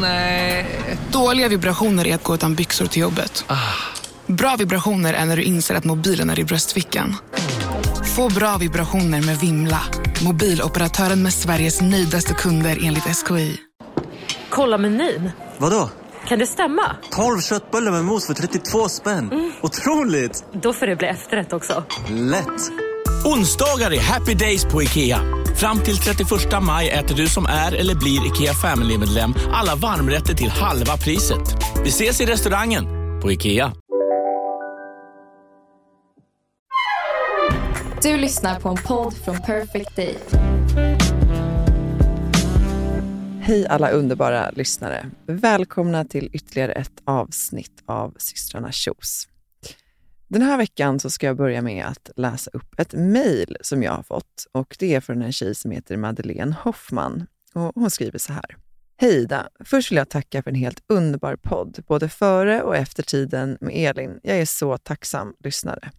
Nej. Dåliga vibrationer är att gå utan byxor till jobbet. Bra vibrationer är när du inser att mobilen är i bröstfickan. Få bra vibrationer med Vimla. Mobiloperatören med Sveriges nöjdaste kunder enligt SKI. Kolla menyn. Vadå? Kan det stämma? 12 köttbullar med mos för 32 spänn. Otroligt! Då får det bli efterrätt också. Lätt! Onsdagar är happy days på IKEA. Fram till 31 maj äter du som är eller blir IKEA Family-medlem alla varmrätter till halva priset. Vi ses i restaurangen på IKEA. Du lyssnar på en podd från Perfect Day. Hej alla underbara lyssnare. Välkomna till ytterligare ett avsnitt av systrarna Kjos. Den här veckan så ska jag börja med att läsa upp ett mejl som jag har fått och det är från en tjej som heter Madeleine Hoffman. Och hon skriver så här. Hej Ida! Först vill jag tacka för en helt underbar podd, både före och efter tiden med Elin. Jag är så tacksam lyssnare.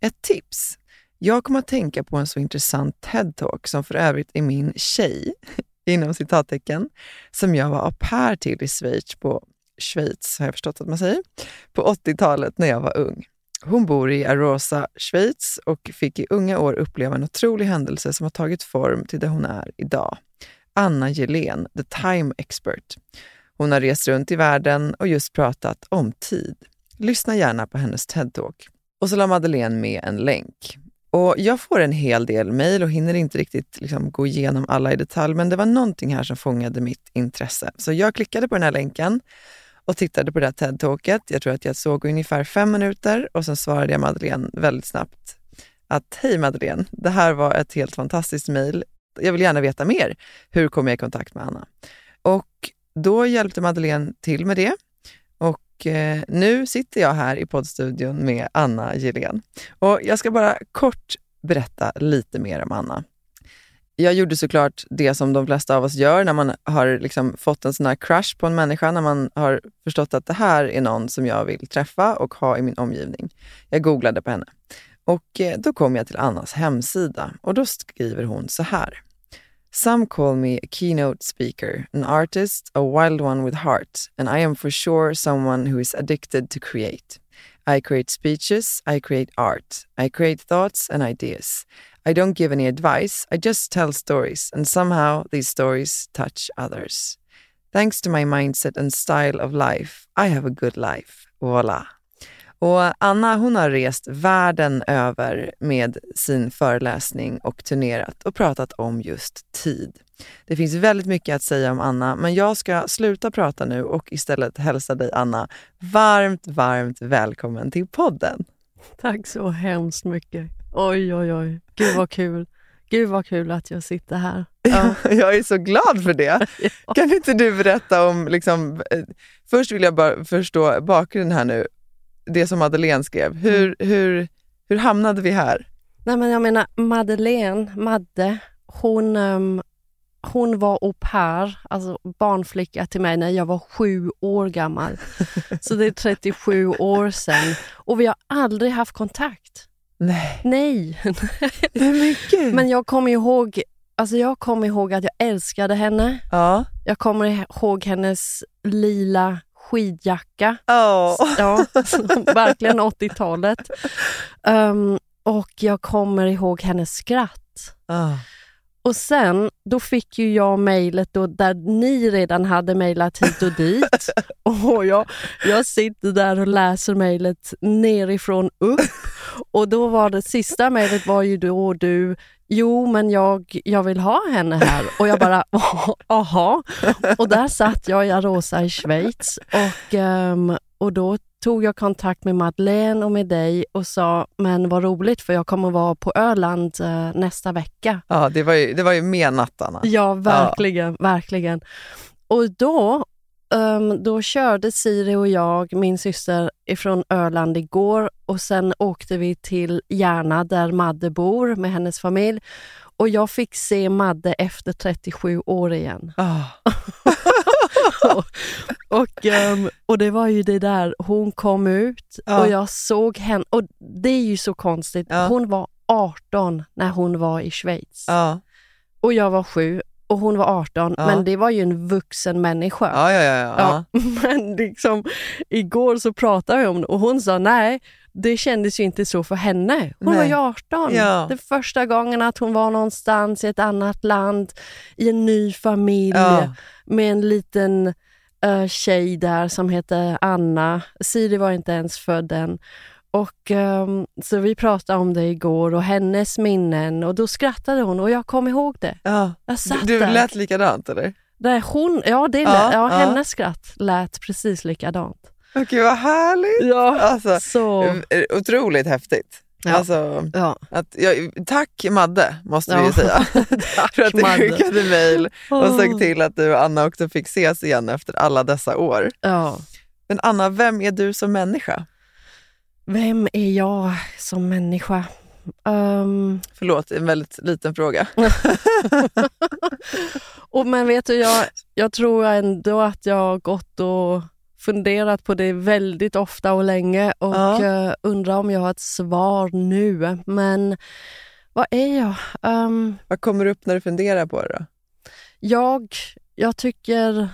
Ett tips. Jag kommer att tänka på en så intressant TED-talk som för övrigt är min tjej, inom citattecken, som jag var au pair till i Schweiz på Schweiz, har jag förstått att man säger, på 80-talet när jag var ung. Hon bor i Arosa, Schweiz och fick i unga år uppleva en otrolig händelse som har tagit form till det hon är idag. Anna Gelén, the time expert. Hon har rest runt i världen och just pratat om tid. Lyssna gärna på hennes TED-talk. Och så la Madeleine med en länk. Och jag får en hel del mejl och hinner inte riktigt liksom gå igenom alla i detalj, men det var någonting här som fångade mitt intresse. Så jag klickade på den här länken och tittade på det här TED-talket. Jag tror att jag såg ungefär fem minuter och sen svarade jag Madeleine väldigt snabbt att hej Madeleine, det här var ett helt fantastiskt mejl. Jag vill gärna veta mer. Hur kommer jag i kontakt med Anna? Och då hjälpte Madeleine till med det. Och eh, nu sitter jag här i poddstudion med Anna Gillén. Och jag ska bara kort berätta lite mer om Anna. Jag gjorde såklart det som de flesta av oss gör när man har liksom fått en sån här crush på en människa, när man har förstått att det här är någon som jag vill träffa och ha i min omgivning. Jag googlade på henne. Och eh, då kom jag till Annas hemsida och då skriver hon så här. Some call me a keynote speaker, an artist, a wild one with heart, and I am for sure someone who is addicted to create. I create speeches, I create art, I create thoughts and ideas. I don't give any advice, I just tell stories, and somehow these stories touch others. Thanks to my mindset and style of life, I have a good life. Voila! Och Anna hon har rest världen över med sin föreläsning och turnerat och pratat om just tid. Det finns väldigt mycket att säga om Anna, men jag ska sluta prata nu och istället hälsa dig Anna varmt, varmt välkommen till podden. Tack så hemskt mycket. Oj, oj, oj. Gud vad kul. Gud vad kul att jag sitter här. Ja. jag är så glad för det. Kan inte du berätta om, liksom, först vill jag bara förstå bakgrunden här nu det som Madeleine skrev. Hur, mm. hur, hur hamnade vi här? Nej, men jag menar Madeleine, Madde, hon, um, hon var au pair, alltså barnflicka till mig när jag var sju år gammal. Så det är 37 år sedan. Och vi har aldrig haft kontakt. Nej. Nej. Det är mycket. Men jag kommer ihåg Alltså jag kommer ihåg att jag älskade henne. Ja. Jag kommer ihåg hennes lila skidjacka. Oh. Ja, verkligen 80-talet. Um, ehm, och jag kommer ihåg hennes skratt. Oh. Och sen, då fick ju jag mejlet där ni redan hade mejlat hit och dit. och jag, jag sitter där och läser mejlet nerifrån upp. Och då var det sista mejlet var ju då du Jo, men jag, jag vill ha henne här. Och jag bara, aha. Och där satt jag i Arosa i Schweiz och, um, och då tog jag kontakt med Madeleine och med dig och sa, men vad roligt för jag kommer vara på Öland uh, nästa vecka. Ja, det var ju, det var ju menat Anna. Ja, verkligen, ja. verkligen. Och då Um, då körde Siri och jag, min syster, ifrån Öland igår och sen åkte vi till Järna där Madde bor med hennes familj. Och jag fick se Madde efter 37 år igen. Oh. och, och, um, och det var ju det där, hon kom ut oh. och jag såg henne. Och det är ju så konstigt, oh. hon var 18 när hon var i Schweiz. Och jag var sju och hon var 18, Ja. men det var ju en vuxen människa. Ja, ja, ja. ja. Ja, men liksom, igår så pratade vi om det och hon sa nej, det kändes ju inte så för henne. Hon Nej. var ju 18. Ja. Det första gången att hon var någonstans i ett annat land, i en ny familj, med en liten uh, tjej där som heter Anna. Siri var inte ens född än. Och, ehm, så vi pratade om det igår och hennes minnen och då skrattade hon och jag kom ihåg det. ja. Jag satt Du där. lät likadant eller? där hon, ja, det Ja, ja, ja. hennes skratt lät precis likadant. Okej, vad härligt. Ja, Alltså, så... eh, Otroligt häftigt. Ja. Alltså, Ja. att, ja, tack Madde, måste vi ju Ja. säga. Tack, För att du Madde. skickade mejl och såg till att du och Anna också fick ses igen efter alla dessa år. Ja. Men Anna, vem är du som människa? Vem är jag som människa? Ehm, Förlåt, en väldigt liten fråga. och men vet du, jag, jag tror ändå att jag har gått och funderat på det väldigt ofta och länge och Ja. eh, undrar om jag har ett svar nu. Men vad är jag? Ehm, Vad kommer upp när du funderar på det då? jag, jag tycker...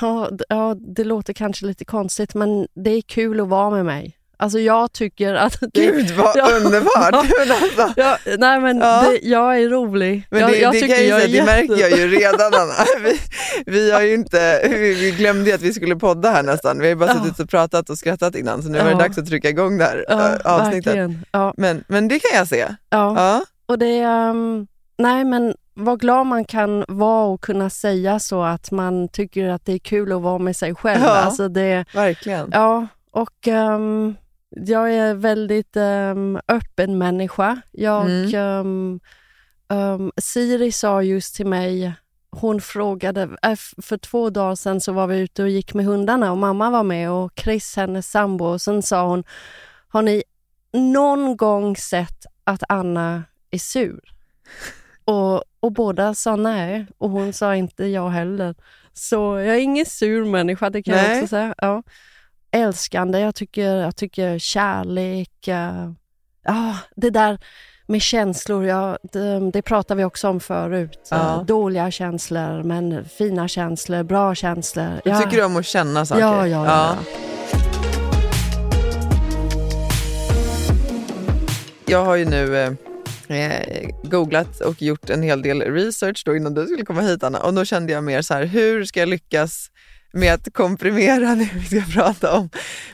Ja, ja, det låter kanske lite konstigt, men det är kul att vara med mig. Alltså jag tycker att... Det, Gud vad Ja. underbart! Men alltså, Ja, nej men Ja. det, jag är rolig. Men jag, det, jag det, tycker jag jag är det märker jag jätte- ju redan Anna. Vi, vi, har ju inte, vi, vi glömde ju att vi skulle podda här nästan. Vi har ju bara Ja. suttit och pratat och skrattat innan så nu var det Ja. dags att trycka igång det här Ja, äh, avsnittet. verkligen. Ja, Men, men det kan jag se. ja. Ja. Och det um, Nej men vad glad man kan vara och kunna säga så att man tycker att det är kul att vara med sig själv. Ja. Alltså det, Verkligen. ja, och ehm, jag är väldigt um, öppen människa. Jag, Mm. ehm, ehm, Siri sa just till mig, hon frågade, f- för två dagar sedan så var vi ute och gick med hundarna och mamma var med och Chris, hennes sambo, och sen sa hon, har ni någon gång sett att Anna är sur? Och, och båda sa nej och hon sa inte jag heller. Så jag är ingen sur människa, det kan jag Nej. också säga. Ja. Älskande, jag tycker, jag tycker kärlek, eh, ja, det där med känslor, ja, det, det pratar vi också om förut. Ja. Dåliga känslor, men fina känslor, bra känslor. Du Ja. tycker om att känna saker? Ja, ja, ja. Jag har ju nu eh, eh, googlat och gjort en hel del research då innan du skulle komma hit Anna och då kände jag mer så här, hur ska jag lyckas med att komprimera det vi ska prata om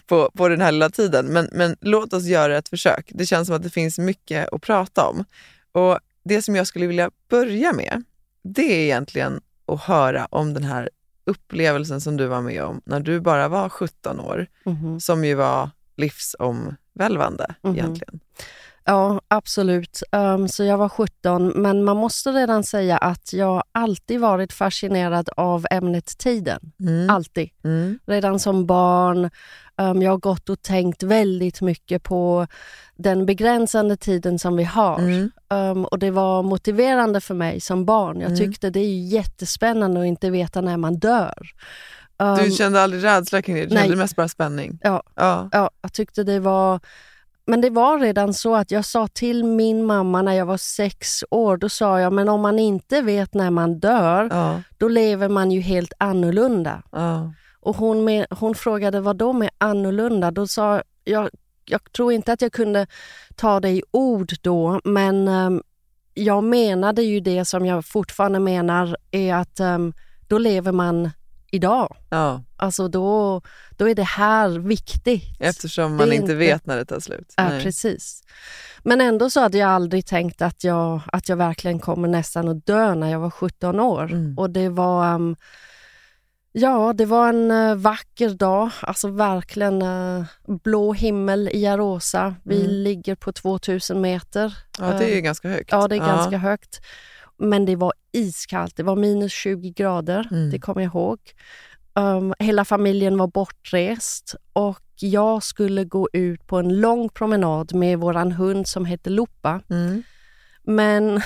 på, på den här lilla tiden. Men, men låt oss göra ett försök. Det känns som att det finns mycket att prata om. Och Det som jag skulle vilja börja med, det är egentligen att höra om den här upplevelsen som du var med om när du bara var 17 år, Mhm. som ju var livsomvälvande Mhm. egentligen. Ja, absolut. Um, så jag var 17, men man måste redan säga att jag alltid varit fascinerad av ämnet tiden. Mm. Alltid. Mm. Redan som barn. Um, jag har gått och tänkt väldigt mycket på den begränsande tiden som vi har. Mm. Um, och Det var motiverande för mig som barn. Jag Mm. tyckte det är jättespännande att inte veta när man dör. Du kände aldrig rädsla kring det? Du nej. kände mest bara spänning? Ja. ja. Ja, jag tyckte det var... Men det var redan så att jag sa till min mamma när jag var sex år, då sa jag, men om man inte vet när man dör, ja. då lever man ju helt annorlunda. ja. Och hon, med, hon frågade vad då med annorlunda? Då sa jag, jag tror inte att jag kunde ta det i ord då, men ehm, jag menade ju det som jag fortfarande menar är att ehm, då lever man idag. ja. Alltså då, då är det här viktigt. Eftersom man inte inte- vet när det tar slut. Ja, Nej. precis. Men ändå så hade jag aldrig tänkt att jag, att jag verkligen kommer nästan att dö när jag var 17 år. Mm. Och det var... ehm, ja, det var en eh, vacker dag. Alltså verkligen eh, blå himmel i Arosa. Vi Mm. ligger på 2000 meter. Ja, det är ju Eh, ganska högt. Ja, det är ganska högt. Men det var iskallt. Det var minus 20 grader, Mm. det kommer jag ihåg. Um, hela familjen var bortrest och jag skulle gå ut på en lång promenad med våran hund som heter Lupa. Mm. Men,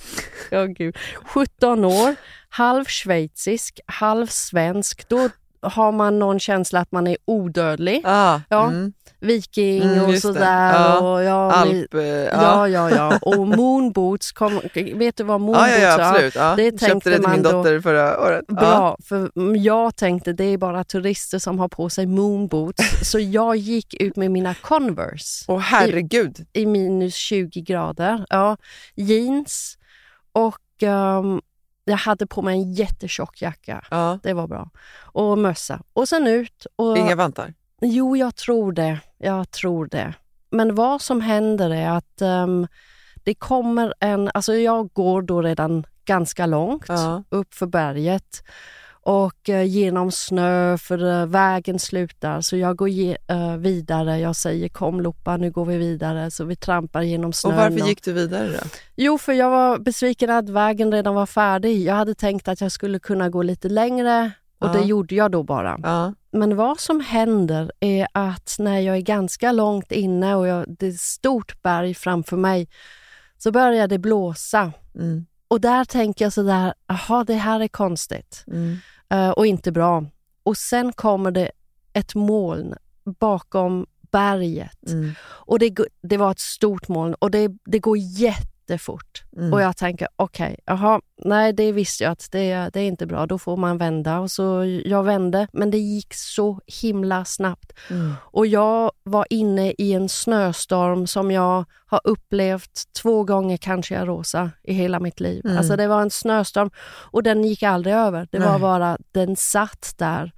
ja gud, 17 år, halv schweizisk, halv svensk. Då, har man någon känsla att man är odödlig. Ah, Ja. mm. Viking Mm, och sådär. Ja. Och, ja, Alp, eh, Ja, ja, ja. Och moonboots, kom, vet du vad Ja, moonboots ja, ja, absolut. Ja. Det Jag Köpte tänkte det till min då- dotter förra året. Ja. Bra, för jag tänkte det är bara turister som har på sig moonboots. så jag gick ut med mina Converse Åh herregud. i minus 20 grader. Ja, jeans och ehm, jag hade på mig en jättetjock jacka. Ja. Det var bra. Och mössa. Och sen ut. Och, Inga vantar. Jo, jag tror det. Jag tror det. Men vad som händer är att ehm, det kommer en... Alltså jag går då redan ganska långt Ja. upp för berget och eh, genom snö för eh, vägen slutar. Så jag går ge, eh, vidare. Jag säger kom Lopa, nu går vi vidare. Så vi trampar genom Och snön. varför gick du vidare då? Jo, för jag var besviken att vägen redan var färdig. Jag hade tänkt att jag skulle kunna gå lite längre och Ja. det gjorde jag då bara. Ja. Men vad som händer är att när jag är ganska långt inne och jag, det är ett stort berg framför mig så börjar det blåsa. Mm. Och där tänker jag sådär, jaha det här är konstigt Mm. eh, och inte bra. Och sen kommer det ett moln bakom berget. Mm. Och det, det var ett stort moln och det, det går jättefort. Mm. Och jag tänker, okej, jaha, nej det visste jag att det, det är inte bra, då får man vända. Och så jag vände, men det gick så himla snabbt. Mm. Och jag var inne i en snöstorm som jag har upplevt två gånger kanske jag rosa i hela mitt liv. Mm. Alltså det var en snöstorm och den gick aldrig över. Det var Nej. bara, den satt där.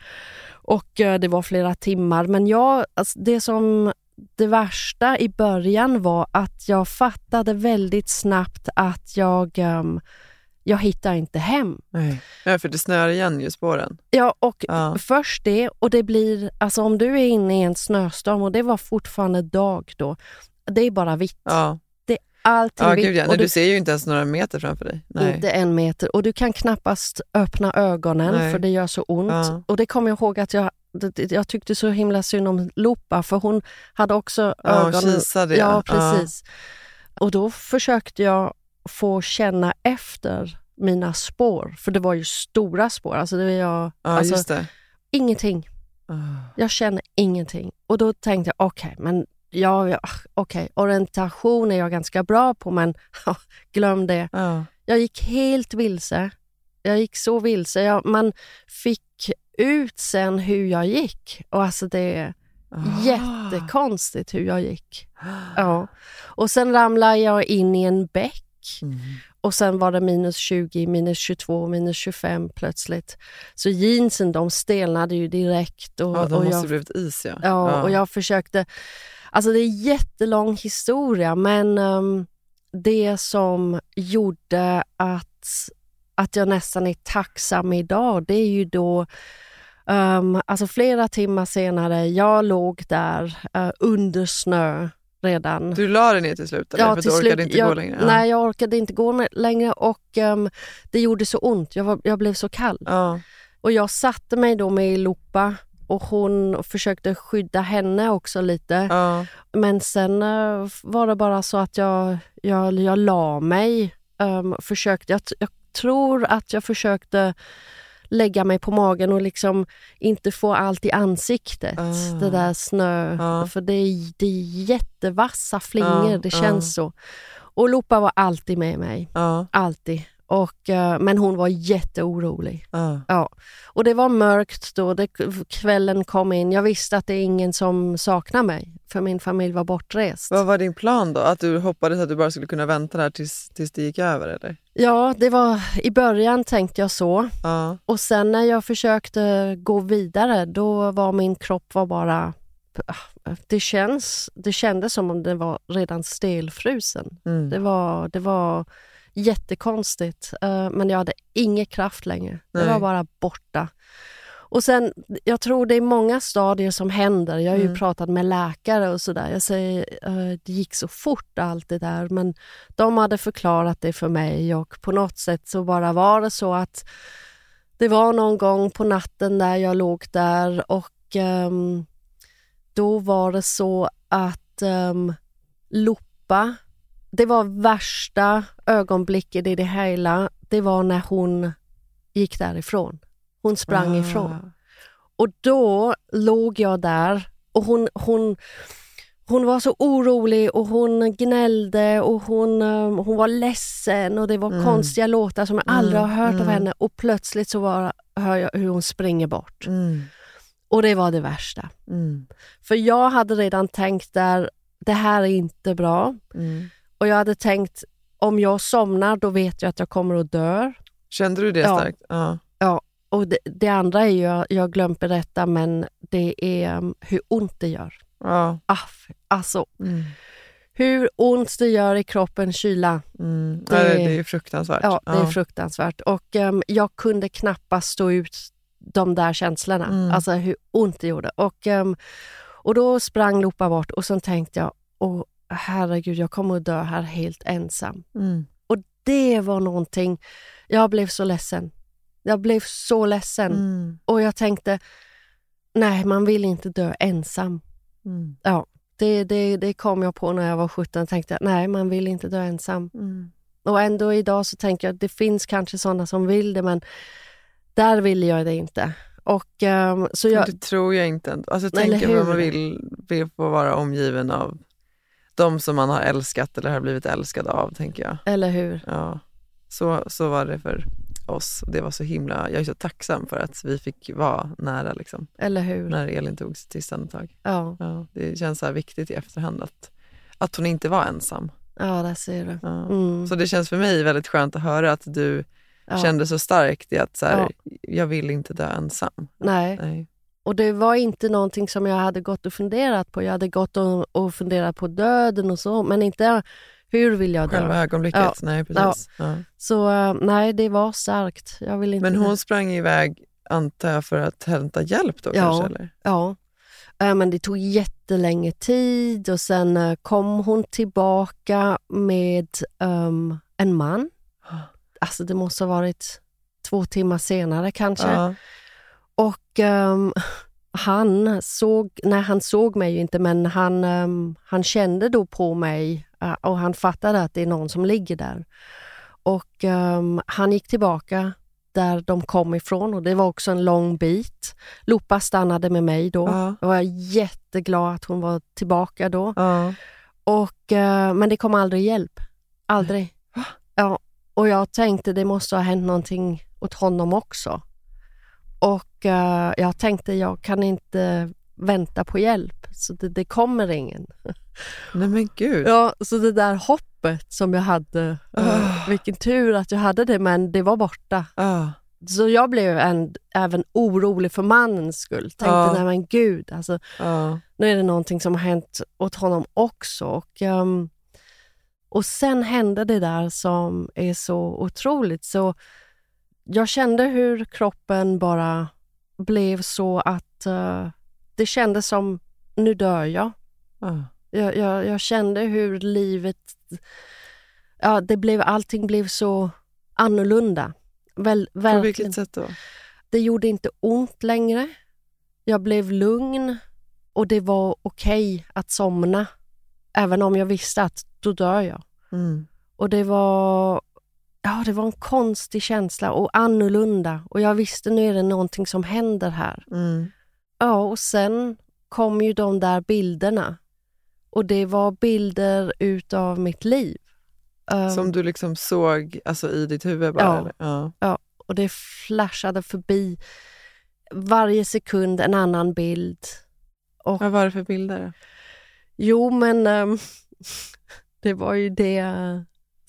Och eh, det var flera timmar. Men jag, alltså det som det värsta i början var att jag fattade väldigt snabbt att jag, ehm, jag hittar inte hem. Nej. Ja, för det snöar igen ju spåren. Ja, och Ja. först det och det blir, alltså om du är inne i en snöstorm och det var fortfarande dag då, det är bara vitt. Ja, Allting ja vitt. ja. du, du ser ju inte ens några meter framför dig. Nej. Inte en meter. Och du kan knappast öppna ögonen Nej. för det gör så ont. Och det kommer jag ihåg att jag, det- jag tyckte så himla synd om Lopa för hon hade också Ja, ögonen. kisade Ja, precis. Och då försökte jag få känna efter mina spår, för det var ju stora spår. Alltså det var jag, Ja, alltså, ingenting. Ah. Jag känner ingenting. Och då tänkte jag, okej, men ja, ja, okej, orientation är jag ganska bra på, men glöm det. Ja. Jag gick helt vilse. Jag gick så vilse. Jag, man fick ut sen hur jag gick. Och alltså det är Ah. jättekonstigt hur jag gick. Ja. Och sen ramlade jag in i en bäck. Mm. Och sen var det minus 20, minus 22, minus 25 plötsligt. Så jeansen de stelnade ju direkt. Och, Ja, de och måste jag blivit is ja. Ja, och jag försökte... Alltså det är en jättelång historia, men ehm, det som gjorde att, att jag nästan är tacksam idag, det är ju då ehm, alltså flera timmar senare, jag låg där eh, under snö redan. Du la dig ner till slut eller? för du orkade inte jag, gå längre? Ja. Nej, jag orkade inte gå längre och ehm, det gjorde så ont. Jag, var, jag blev så kall. Ja. Och jag satte mig då med Lopa och hon försökte skydda henne också lite. Ja. Men sen eh, var det bara så att jag, jag, jag la mig. Um, försökte, jag, jag tror att jag försökte lägga mig på magen och liksom inte få allt i ansiktet. Ah. Det där snö. Ja. För det är, det är jättevassa flingor, Ja, det känns så. Och Lopa var alltid med mig. Alltid. Och, eh, men hon var jätteorolig. Ja. Ja, och det var mörkt då. Det, kvällen kom in. Jag visste att det är ingen som saknar mig, för min familj var bortrest. Vad var din plan då? Att du hoppades att du bara skulle kunna vänta där tills, tills det gick över eller? Ja, det var i början tänkte jag så. Ja. Och sen när jag försökte gå vidare, då var min kropp var bara... Det, känns, det kändes som om den var redan stelfrusen. Mm. Det var, det var jättekonstigt, eh, men jag hade ingen kraft längre. Det var bara borta. Och sen, jag tror det är många stadier som händer. Jag har ju Mm. pratat med läkare och sådär. Jag säger, eh, det gick så fort allt det där, men de hade förklarat det för mig och på något sätt så bara var det så att det var någon gång på natten där jag låg där och ehm, då var det så att um, Loppa, det var värsta ögonblicket i det hela, det var när hon gick därifrån. Hon sprang Ah. ifrån. Och då låg jag där och hon, hon, hon var så orolig och hon gnällde och hon, um, hon var ledsen och det var Mm. konstiga låtar som jag aldrig har hört av mm. henne och plötsligt så var, hör jag hur hon springer bort. Mm. Och det var det värsta. Mm. För jag hade redan tänkt där, det här är inte bra. Och jag hade tänkt, om jag somnar då vet jag att jag kommer att dö. Kände du det Ja. starkt? Ja. Och det, det andra är ju, jag, jag glömt berätta, men det är um, hur ont det gör. ja. Aff, alltså, Mm. hur ont det gör i kroppen kyla. Mm. Det- Ja, det, det är fruktansvärt. Ja, det är fruktansvärt. Och um, jag kunde knappast stå ut de där känslorna. Mm. Alltså hur ont det gjorde. Och, um, och då sprang Lopa bort och sen tänkte jag, åh herregud, jag kommer att dö här helt ensam. Mm. Och det var någonting, jag blev så ledsen. Jag blev så ledsen. Mm. Och jag tänkte, nej man vill inte dö ensam. Mm. Ja, det, det, det kom jag på när jag var 17 och tänkte, nej man vill inte dö ensam. Mm. Och ändå idag så tänker jag att det finns kanske sådana som vill det, men där vill jag det inte. Och ehm, så jag, Det tror jag inte. Alltså, jag tänker att man vill, vill få vara omgiven av de som man har älskat eller har blivit älskad av, tänker jag. eller hur? Ja, så, så var det för oss. Det var så himla, jag är så tacksam för att vi fick vara nära liksom, Eller hur? när Elin tog sitt sista andetag. Ja, Ja, det känns så viktigt i efterhand att, att hon inte var ensam. ja, där ser du. Ja. Mm, Så det känns för mig väldigt skönt att höra att du ja. kände så starkt i att så här, jag vill inte dö ensam. Nej, Nej. Och det var inte någonting som jag hade gått och funderat på. Jag hade gått och, och funderat på döden och så, men inte hur vill jag Själva dö? ögonblicket, Ja. nej precis. Ja. Så eh, nej, det var starkt. Jag vill inte Men hon sprang iväg, antar jag, för att hämta hjälp då Ja. kanske? Eller? Ja, Eh, men det tog jättelänge tid och sen eh, kom hon tillbaka med ehm, en man. Alltså det måste ha varit två timmar senare kanske. Ja. Och ehm, han såg, nej han såg mig ju inte men han, ehm, han kände då på mig eh, och han fattade att det är någon som ligger där. Och ehm, han gick tillbaka där de kom ifrån och det var också en lång bit. Lopa stannade med mig då. Ja. Jag var jätteglad att hon var tillbaka då. Ja. Och, eh, men det kom aldrig hjälp. Aldrig. Ja, och jag tänkte det måste ha hänt någonting åt honom också. Och eh, jag tänkte jag kan inte vänta på hjälp, så det, det kommer ingen. Nej men gud. Ja, så det där hoppet som jag hade, eh, vilken tur att jag hade det, men det var borta. Ja. Så jag blev en, även orolig för mannens skull. Tänkte, Ja. nej men gud, alltså, nu är det någonting som har hänt åt honom också. Och, ehm, och sen hände det där som är så otroligt. Så jag kände hur kroppen bara blev så att eh, det kändes som, nu dör jag. Ja. Jag, jag, jag kände hur livet, ja, det blev, allting blev så annorlunda. Väl, På vilket sätt då? Det gjorde inte ont längre. Jag blev lugn och det var okej att somna. Även om jag visste att då dör jag. Mm. Och det var, ja, det var en konstig känsla och annorlunda. Och jag visste nu är det någonting som händer här. Mm. Ja, och sen kom ju de där bilderna. Och det var bilder utav mitt liv. Eh, Som du liksom såg alltså, i ditt huvud bara? Ja. Eller? Ja. Och det flashade förbi varje sekund en annan bild. Och Vad var det för bilder? Jo, men ehm, det var ju det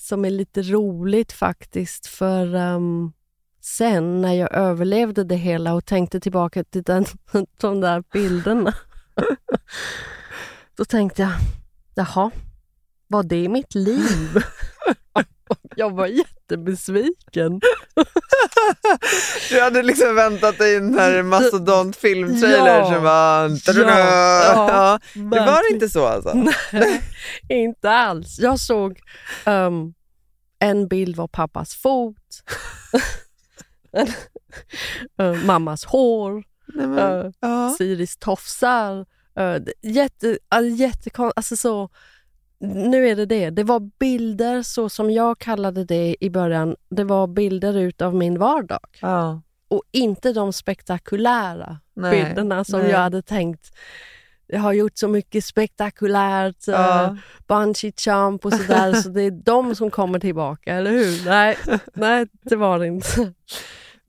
som är lite roligt faktiskt. För um, sen när jag överlevde det hela och tänkte tillbaka till den, de där bilderna. då tänkte jag, jaha, var det mitt liv? jag var jättebesviken. Du hade liksom väntat dig den här mastodont filmtrailer Ja. som var... Ja. Ja. Det var verkligen. inte så alltså? Nej, inte alls. Jag såg ehm, en bild var pappas fot, eh, mammas hår, Nej, men, ja. Siris tofsar. Uh, jätte, uh, jättekon, alltså så, nu är det det. Det var bilder så som jag kallade det i början. Det var bilder utav min vardag Ja. och inte de spektakulära Nej, bilderna som nej. jag hade tänkt. Jag har gjort så mycket spektakulärt, Ja. uh, bungee jump och sådär, så det är de som kommer tillbaka, eller hur? Nej, nej det var det inte.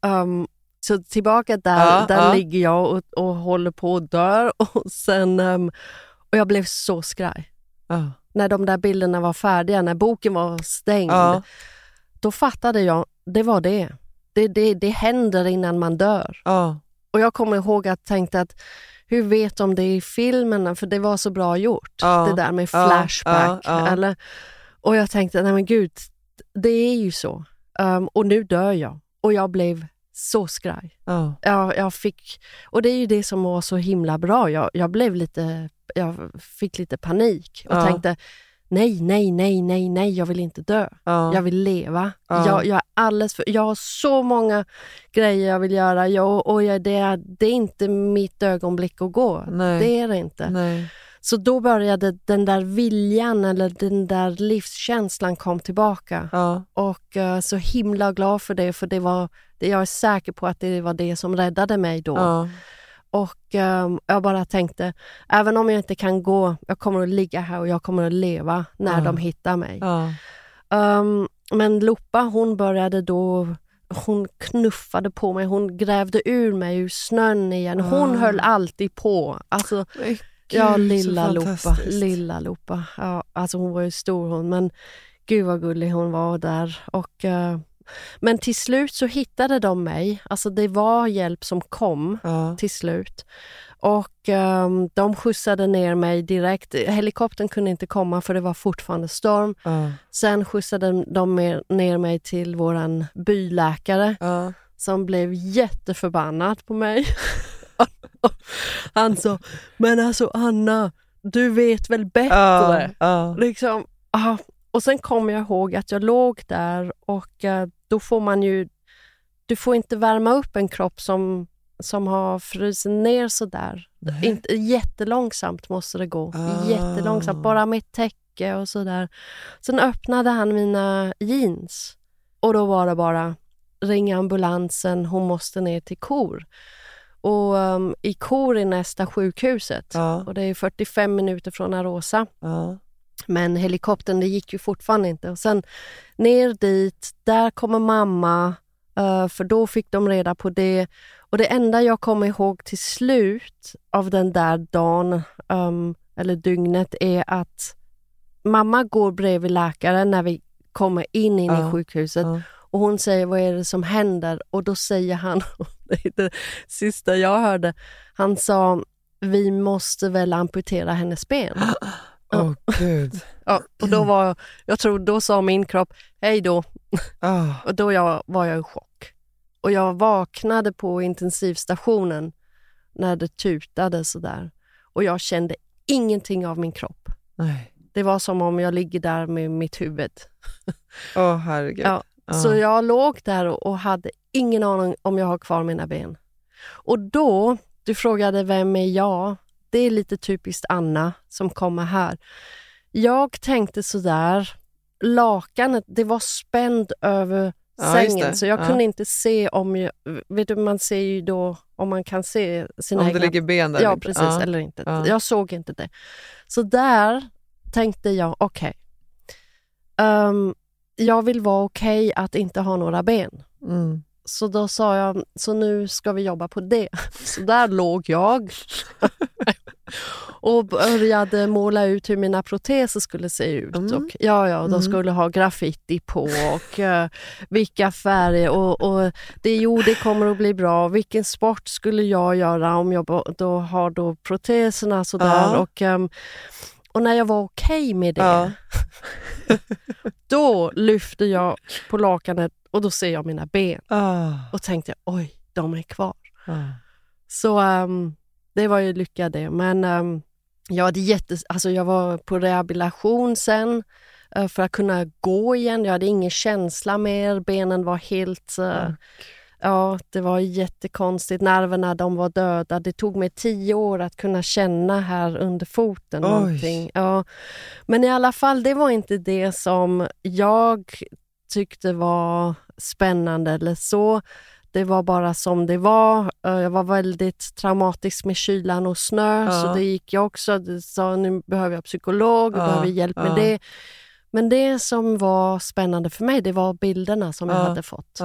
Um, så tillbaka där, Ja, där ja. ligger jag och, och håller på att dö och sen um, och jag blev så skraj. När de där bilderna var färdiga, när boken var stängd, Ja. då fattade jag, det var det. Det, det. det händer innan man dör. Ja. Och jag kommer ihåg att tänkte att hur vet de det i filmerna? För det var så bra gjort. Ja, Det där med flashback. Eller, och jag tänkte, nej men gud, det är ju så. Um, och nu dör jag. Och jag blev så skraj. Ja. Jag, jag fick, och det är ju det som var så himla bra. Jag, jag blev lite, jag fick lite panik och Ja. tänkte, nej, nej, nej, nej, nej, jag vill inte dö. Ja. Jag vill leva. Ja. Jag, jag, är alldeles för, jag har så många grejer jag vill göra jag, och jag, det, är, det är inte mitt ögonblick att gå. Nej. Det är det inte. Nej. Så då började den där viljan eller den där livskänslan kom tillbaka. Ja. Och eh, så himla glad för det, för det var, det, jag är säker på att det var det som räddade mig då. Och ehm, jag bara tänkte, även om jag inte kan gå, jag kommer att ligga här och jag kommer att leva när Ja. de hittar mig. Ja. Ehm, men Lopa hon började då, hon knuffade på mig, hon grävde ur mig ur snön igen. Hon Ah. höll alltid på. Alltså, Men ja, gud, lilla Lopa. Lilla Lopa. Ja, alltså hon var ju stor hon, men gud vad gullig hon var där. Och, eh, men till slut så hittade de mig. Alltså det var hjälp som kom Ja. till slut. Och ehm, de skjutsade ner mig direkt. Helikoptern kunde inte komma för det var fortfarande storm. Ja. Sen skjutsade de ner mig till våran byläkare Ja. som blev jätteförbannad på mig. Han sa, men alltså Anna, du vet väl bättre? Liksom, ah. Och sen kommer jag ihåg att jag låg där och eh, då får man ju, du får inte värma upp en kropp som, som har frusit ner. Nej. Inte, jättelångsamt måste det gå. Ah. Jättelångsamt, bara med täcke och sådär. Sen öppnade han mina jeans och då var det bara ring ambulansen, hon måste ner till Kor. Och um, i Kor är nästa sjukhuset Ja. och det är 45 minuter från Arosa. Ja. Men helikoptern, det gick ju fortfarande inte. Och sen ner dit, där kommer mamma, eh, för då fick de reda på det. Och det enda jag kommer ihåg till slut av den där dagen, ehm, eller dygnet, är att mamma går bredvid läkaren när vi kommer in, in Ja, i sjukhuset. ja. Och hon säger, vad är det som händer? Och då säger han, det är det sista jag hörde, han sa, vi måste väl amputera hennes ben. Åh gud. Ja, och då var, jag tror då sa min kropp hej då Ah. och då jag, var jag i chock. Och jag vaknade på intensivstationen när det tutade sådär och jag kände ingenting av min kropp. Nej. Det var som om jag ligger där med mitt huvud. Åh herregud. Ja, Ja. Så jag låg där och, och hade ingen aning om jag har kvar mina ben. Och då, du frågade vem är jag? Det är lite typiskt Anna som kommer här. Jag tänkte sådär, lakanet, det var spänd över Ja, sängen så jag Ja. kunde inte se om jag, vet du, man ser ju då om man kan se sina Om egna det ligger ben där. Ja, inte. precis. Ja. Eller inte. Ja. Jag såg inte det. Så där tänkte jag, okej. Ehm, jag vill vara okej att inte ha några ben. Mm. Så då sa jag, så nu ska vi jobba på det. Så där låg jag och började måla ut hur mina proteser skulle se ut. Mm. Och, ja, ja, de Mm. skulle ha graffiti på och eh, vilka färger och, och det, jo, det kommer att bli bra. Vilken sport skulle jag göra om jag då har då proteserna sådär. Ja. Och, ehm, och när jag var okej med det, Ja. då lyfte jag på lakanet och då ser jag mina ben Ah. och tänkte oj, de är kvar. Ah. Så ehm, det var ju lycka det. Men um, jag, hade jätte, alltså jag var på rehabilitation sen eh, för att kunna gå igen. Jag hade ingen känsla mer. Benen var helt... eh, Ja, det var jättekonstigt. Nerverna de var döda. Det tog mig tio år att kunna känna här under foten. Oj. Någonting. Ja. Men i alla fall, det var inte det som jag tyckte var spännande eller så. Det var bara som det var. Eh, Jag var väldigt traumatisk med kylan och snö, Ja. så det gick jag också. Det sa nu behöver jag psykolog, jag Ja, behöver hjälp med ja. det. Men det som var spännande för mig, det var bilderna som jag Ja, hade fått.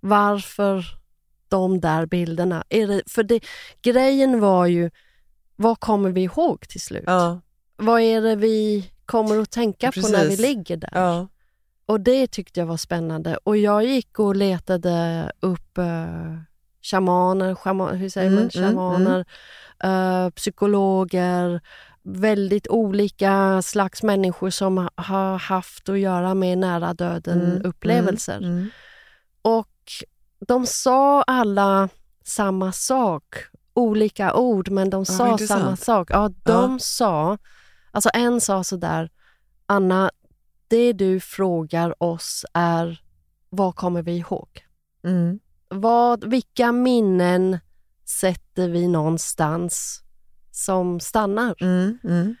Varför de där bilderna? Det, för det, grejen var ju, vad kommer vi ihåg till slut? Vad är det vi kommer att tänka på när vi Precis. ligger där? Och det tyckte jag var spännande. Och jag gick och letade upp uh, shamaner, shaman, hur säger Mm, man, mm, shamaner, eh, psykologer, väldigt olika slags människor som ha- har haft att göra med nära döden Mm. Mm. Mm. Och de sa alla samma sak. Olika ord, men de sa intressant. samma sak. Ja, de Ja. sa... Alltså en sa så där, Anna, det du frågar oss är vad kommer vi ihåg? Mm. Vad, vilka minnen sätter vi någonstans som stannar? Mm. Mm.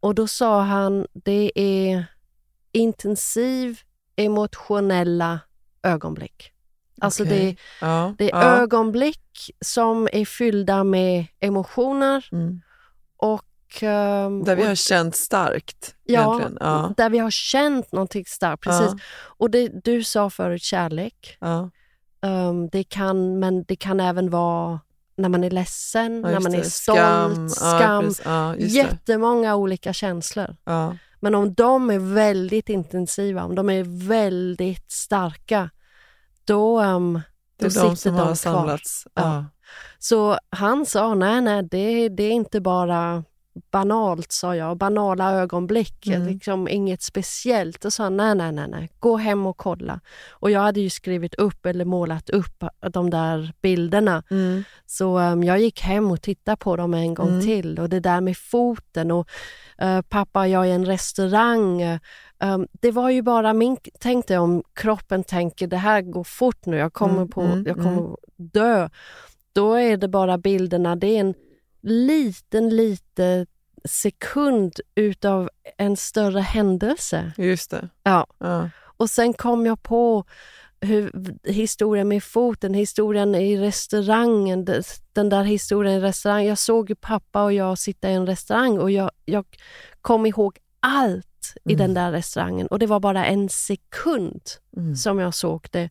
Och då sa han, det är intensiv emotionella ögonblick. Alltså Okej. det, Ja. det är ja. ögonblick som är fyllda med emotioner Mm. och... ehm, Där vi har känt starkt. ja. Ja. där vi har känt någonting starkt. Precis. Ja. Och det, du sa förut kärlek. Ja. Ehm, det kan, men det kan även vara när man är ledsen, när man är det. stolt, Skam. skam. Just det. Jättemånga olika känslor. Men om de är väldigt intensiva, om de är väldigt starka, då, um, Det är sitter de som de har kvar. samlats. Så han sa, nej, nej, det, det är inte bara banalt, sa jag. Banala ögonblick, Mm. liksom inget speciellt. Och sa nej, nej, nej, nej, gå hem och kolla. Och jag hade ju skrivit upp eller målat upp de där bilderna. Mm. Så um, jag gick hem och tittade på dem en gång Mm. till. Och det där med foten och eh, pappa, jag är i en restaurang. um, det var ju bara min... Tänk dig om kroppen tänker det här går fort nu, jag kommer, Mm, på, mm, jag kommer dö. Då är det bara bilderna, det är en liten, liten sekund utav en större händelse. Just det. Ja. Ja. Och sen kom jag på hur, historien med foten, historien i restaurangen, den där historien i restaurangen. Jag såg ju pappa och jag sitta i en restaurang och jag, jag kom ihåg allt i Mm. den där restaurangen och det var bara en sekund Mm. som jag såg det.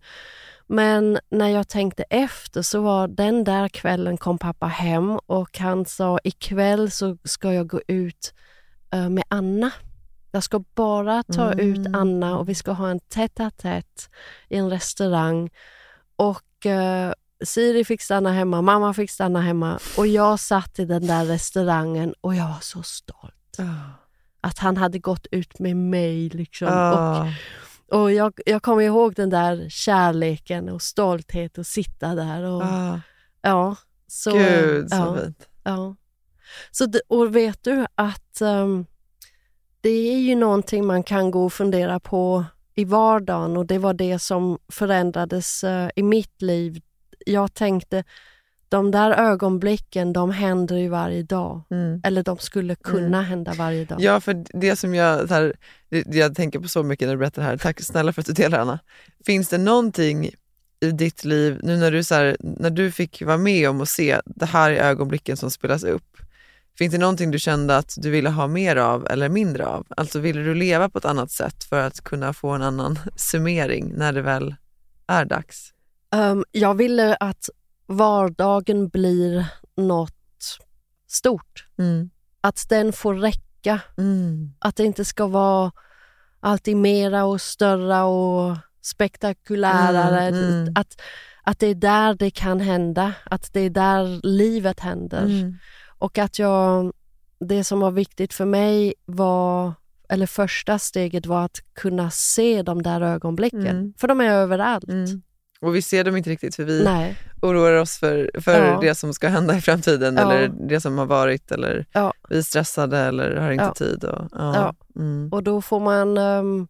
Men när jag tänkte efter så var den där kvällen kom pappa hem och han sa ikväll så ska jag gå ut eh, med Anna. Jag ska bara ta Mm. ut Anna och vi ska ha en tätt i en restaurang. Och eh, Siri fick stanna hemma, mamma fick stanna hemma och jag satt i den där restaurangen och jag var så stolt. Ja. Att han hade gått ut med mig. Liksom. Och Ja. Och jag, jag kommer ihåg den där kärleken och stolthet att sitta där. Och, Ja. ja, så, Gud, så ja, fint. ja. Så det, och vet du att ehm, det är ju någonting man kan gå och fundera på i vardagen och det var det som förändrades eh, i mitt liv. Jag tänkte, de där ögonblicken, de händer ju varje dag. Mm. Eller de skulle kunna hända varje dag. Ja, för det som jag, här, jag tänker på så mycket när du berättar det här, tack snälla för att du delar Anna. Finns det någonting i ditt liv, nu när du, så här, när du fick vara med om att se det här är ögonblicken som spelas upp, finns det någonting du kände att du ville ha mer av eller mindre av? Alltså ville du leva på ett annat sätt för att kunna få en annan summering när det väl är dags? Ehm, jag ville att vardagen blir något stort. Mm. Att den får räcka. Mm. Att det inte ska vara alltid mera och större och spektakulärare. Mm, mm. Att, att det är där det kan hända. Att det är där livet händer. Mm. Och att jag, det som var viktigt för mig var, eller första steget var att kunna se de där ögonblicken. Mm. För de är överallt. Och vi ser dem inte riktigt för vi Nej. oroar oss för, för Ja. det som ska hända i framtiden Ja. eller det som har varit eller Ja. vi är stressade eller har inte tid. Och. Mm. Och då får man ehm,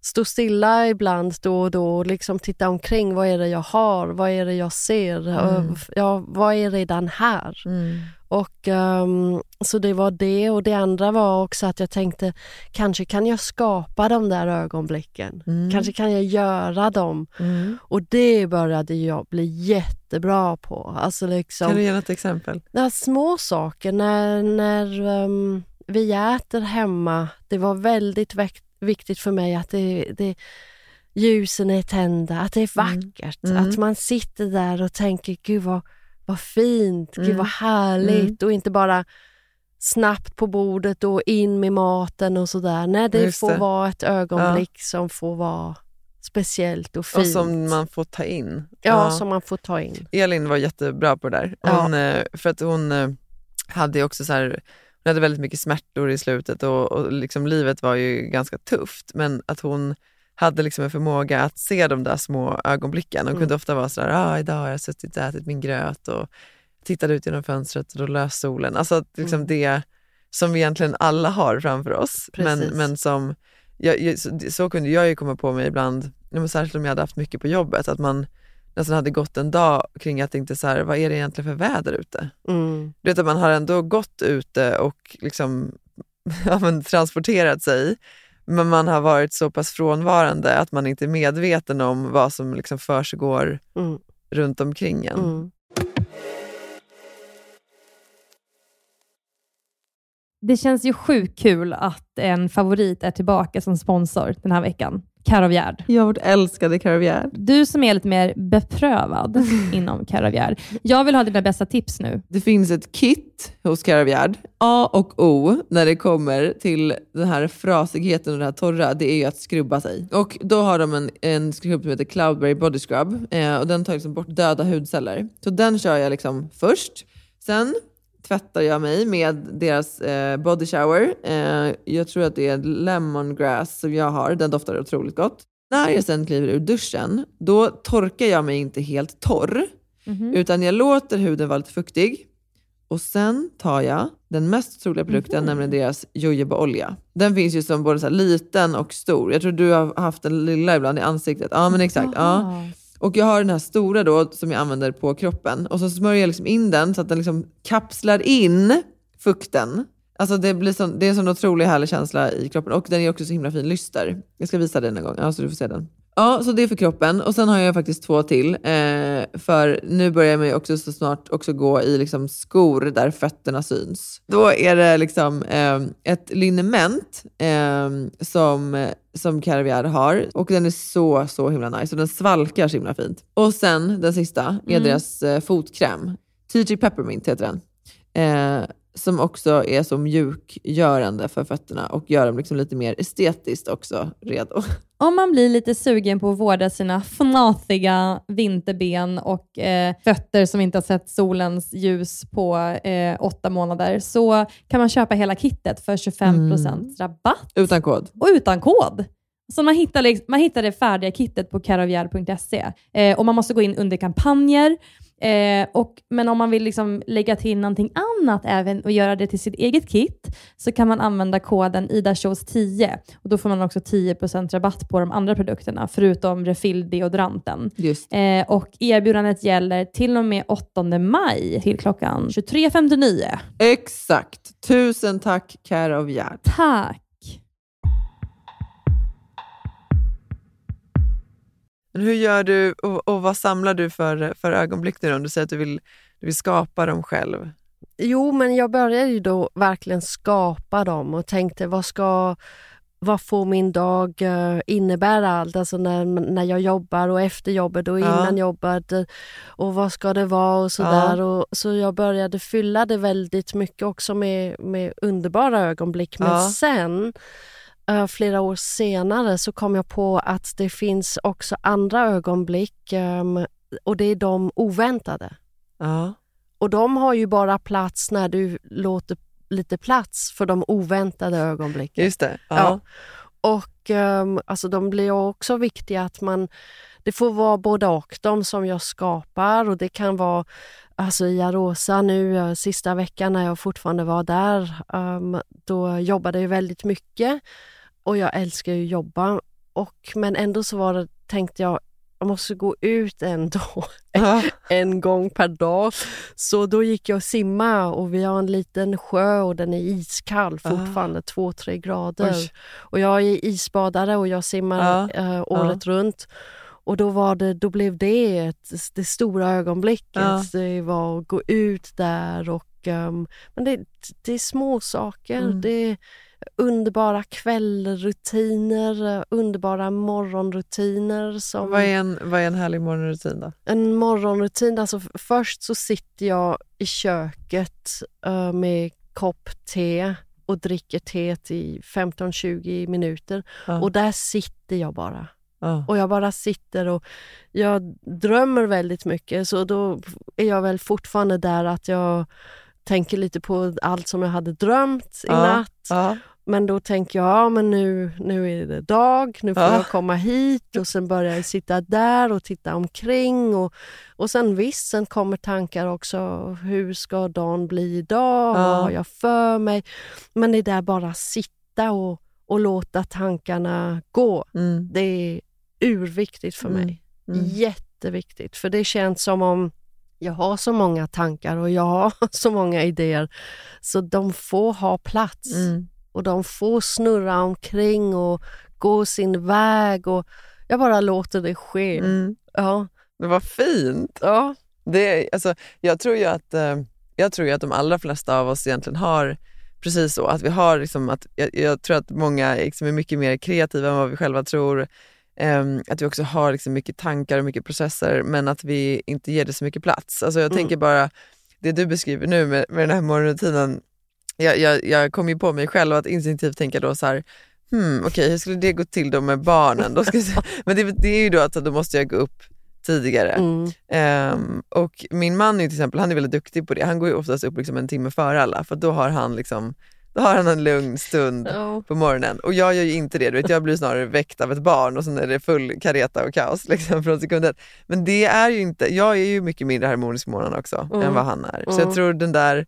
stå stilla ibland då och då och liksom titta omkring. Vad är det jag har? Vad är det jag ser? Mm. Och, Ja, vad är redan här? Mm. Och ehm, Så det var det och det andra var också att jag tänkte kanske kan jag skapa de där ögonblicken. Mm. Kanske kan jag göra dem. Mm. Och det började jag bli jättebra på. Alltså liksom, Kan du ge något exempel? Ja, små saker. När, när ehm, vi äter hemma, det var väldigt viktigt för mig att det, det, ljusen är tända, att det är Mm. vackert. Mm. Att man sitter där och tänker, gud vad, vad fint, gud Mm. vad härligt. Och inte bara snabbt på bordet och in med maten och sådär. Nej, det Just får det. vara ett ögonblick som får vara speciellt och fint. Och som man får ta in. ja, som man får ta in. Elin var jättebra på det där. Ja. Hon, eh, För att hon eh, hade också så här, hon hade väldigt mycket smärtor i slutet och, och liksom livet var ju ganska tufft. Men att hon hade liksom en förmåga att se de där små ögonblicken. Hon Mm. kunde ofta vara sådär, ah, idag har jag suttit och ätit min gröt och tittat ut genom fönstret och då lös solen. Alltså liksom Mm. det som vi egentligen alla har framför oss. Men, Precis. men som, jag, så, kunde jag ju komma på mig ibland, särskilt om jag hade haft mycket på jobbet, att man nästan hade gått en dag kring att tänkte så här, vad är det egentligen för väder ute? Mm. Du vet att man har ändå gått ute och liksom, ja, men, transporterat sig, men man har varit så pass frånvarande att man inte är medveten om vad som liksom försiggår Mm. runt omkring en. Mm. Det känns ju sjukt kul att en favorit är tillbaka som sponsor den här veckan. Caravgärd. Jag vårt älskade Caravgärd. Du som är lite mer beprövad inom Caravgärd. Jag vill ha dina bästa tips nu. Det finns ett kit hos Caravgärd. A och O när det kommer till den här frasigheten och det här torra, det är ju att skrubba sig. Och då har de en, en skrubb som heter Cloudberry Body Scrub eh, och den tar liksom bort döda hudceller. Så den kör jag liksom först. Sen tvättar jag mig med deras eh, body shower. Eh, jag tror att det är lemongrass som jag har. Den doftar otroligt gott. När jag sen kliver ur duschen, då torkar jag mig inte helt torr. Mhm. Utan jag låter huden vara lite fuktig. Och sen tar jag den mest troliga produkten, nämligen deras jojobaolja. Den finns ju som både så liten och stor. Jag tror du har haft den lilla ibland i ansiktet. Ja men exakt. Ja. Och jag har den här stora då som jag använder på kroppen. Och så smörjer jag liksom in den så att den liksom kapslar in fukten. Alltså det, blir sån, det är en sån otrolig härlig känsla i kroppen. Och den är också så himla fin lyster. Jag ska visa den en gång, ja, så du får se den. Ja, så det är för kroppen. Och sen har jag faktiskt två till. Eh, för nu börjar man ju också så snart också gå i liksom skor där fötterna syns. Då är det liksom eh, ett liniment eh, som, som Caravia har. Och den är så, så himla nice. Och den svalkar så himla fint. Och sen den sista är Mm. deras eh, fotkräm. TG Peppermint heter den. Som också är så mjukgörande för fötterna och gör dem liksom lite mer estetiskt också redo. Om man blir lite sugen på att vårda sina fnatiga vinterben och eh, fötter som inte har sett solens ljus på eh, åtta månader så kan man köpa hela kittet för 25% rabatt Utan kod. och utan kod. Så man hittar, liksom- man hittar det färdiga kittet på caravgard.se eh, och man måste gå in under kampanjer. Eh, och, men om man vill liksom lägga till någonting annat även och göra det till sitt eget kit så kan man använda koden IDASHOWS10 och då får man också 10% rabatt på de andra produkterna förutom refill-deodoranten. Eh, och erbjudandet gäller till och med 8 maj till klockan 23.59. Exakt. Tusen tack Care of Gerd. Tack! Men hur gör du och, och vad samlar du för, för ögonblick nu? Om du säger att du vill, du vill skapa dem själv. Jo, men jag började ju då verkligen skapa dem och tänkte vad ska vad får min dag eh, innebära allt? Alltså när, när jag jobbar och efter jobbet och Ja. innan jobbet. eh, Och vad ska det vara och sådär. Och, så jag började fylla det väldigt mycket också med, med underbara ögonblick. Men Ja. sen, flera år senare, så kom jag på att det finns också andra ögonblick ehm, och det är de oväntade. Ja. Och de har ju bara plats när du låter lite plats för de oväntade ögonblicken. Just det. Ja. Ja. Och um, alltså de blir också viktiga att man, det får vara både och, de som jag skapar och det kan vara Alltså i Arosa nu eh, sista veckan när jag fortfarande var där, um, då jobbade jag väldigt mycket och jag älskar ju att jobba. Och, men ändå så var det, tänkte jag, jag måste gå ut ändå Ja. en gång per dag. Så då gick jag och simma och vi har en liten sjö och den är iskall fortfarande, två, tre grader. Oj. Och jag är isbadare och jag simmar Ja. eh, året runt. Och då, var det, då blev det ett, det stora ögonblicket. Ja. Det var att gå ut där och... ehm, men det, det är små saker. Mm. Det underbara kvällrutiner, underbara morgonrutiner. Som Vad, är en, vad är en härlig morgonrutin då? en morgonrutin. Alltså först så sitter jag i köket eh, med kopp te och dricker teet i 15-20 minuter. Ja. Och där sitter jag bara. Ja. Och jag bara sitter och jag drömmer väldigt mycket så då är jag väl fortfarande där att jag tänker lite på allt som jag hade drömt i natt. Men då tänker jag, ja men nu, nu är det dag, nu får Ja. jag komma hit och sen börjar jag sitta där och titta omkring. Och, och sen visst, sen kommer tankar också, hur ska dagen bli idag? Ja. Vad har jag för mig? Men det där bara sitta och, och låta tankarna gå, Mm. det är urviktigt för Mm. mig. Mm. Jätteviktigt, för det känns som om jag har så många tankar och jag har så många idéer, så de får ha plats Mm. Och de får snurra omkring och gå sin väg och jag bara låter det ske. Mm. Ja. Det var fint. Ja. Det, alltså, jag, tror ju att, eh, jag tror att de allra flesta av oss egentligen har precis så. Att vi har liksom att, jag, jag tror att många liksom är mycket mer kreativa än vad vi själva tror. Ehm, att vi också har liksom mycket tankar och mycket processer men att vi inte ger det så mycket plats. Alltså jag Mm. tänker bara, det du beskriver nu med, med den här morgonrutinen, jag, jag, jag kom ju på mig själv att instinktivt tänka då så här, hmm, okej hur skulle det gå till då med barnen? Då ska jag, men det, det är ju då att då måste jag gå upp tidigare. Mm. Ehm, och min man är till exempel, han är väldigt duktig på det. Han går ju oftast upp liksom en timme före alla för då har han liksom då har han en lugn stund Ja. på morgonen. Och jag gör ju inte det. Du vet, jag blir snarare väckt av ett barn och sen är det full kareta och kaos liksom, från sekunden. Men det är ju inte, jag är ju mycket mindre harmonisk på morgonen också Mm. än vad han är. Så Mm. jag tror den där,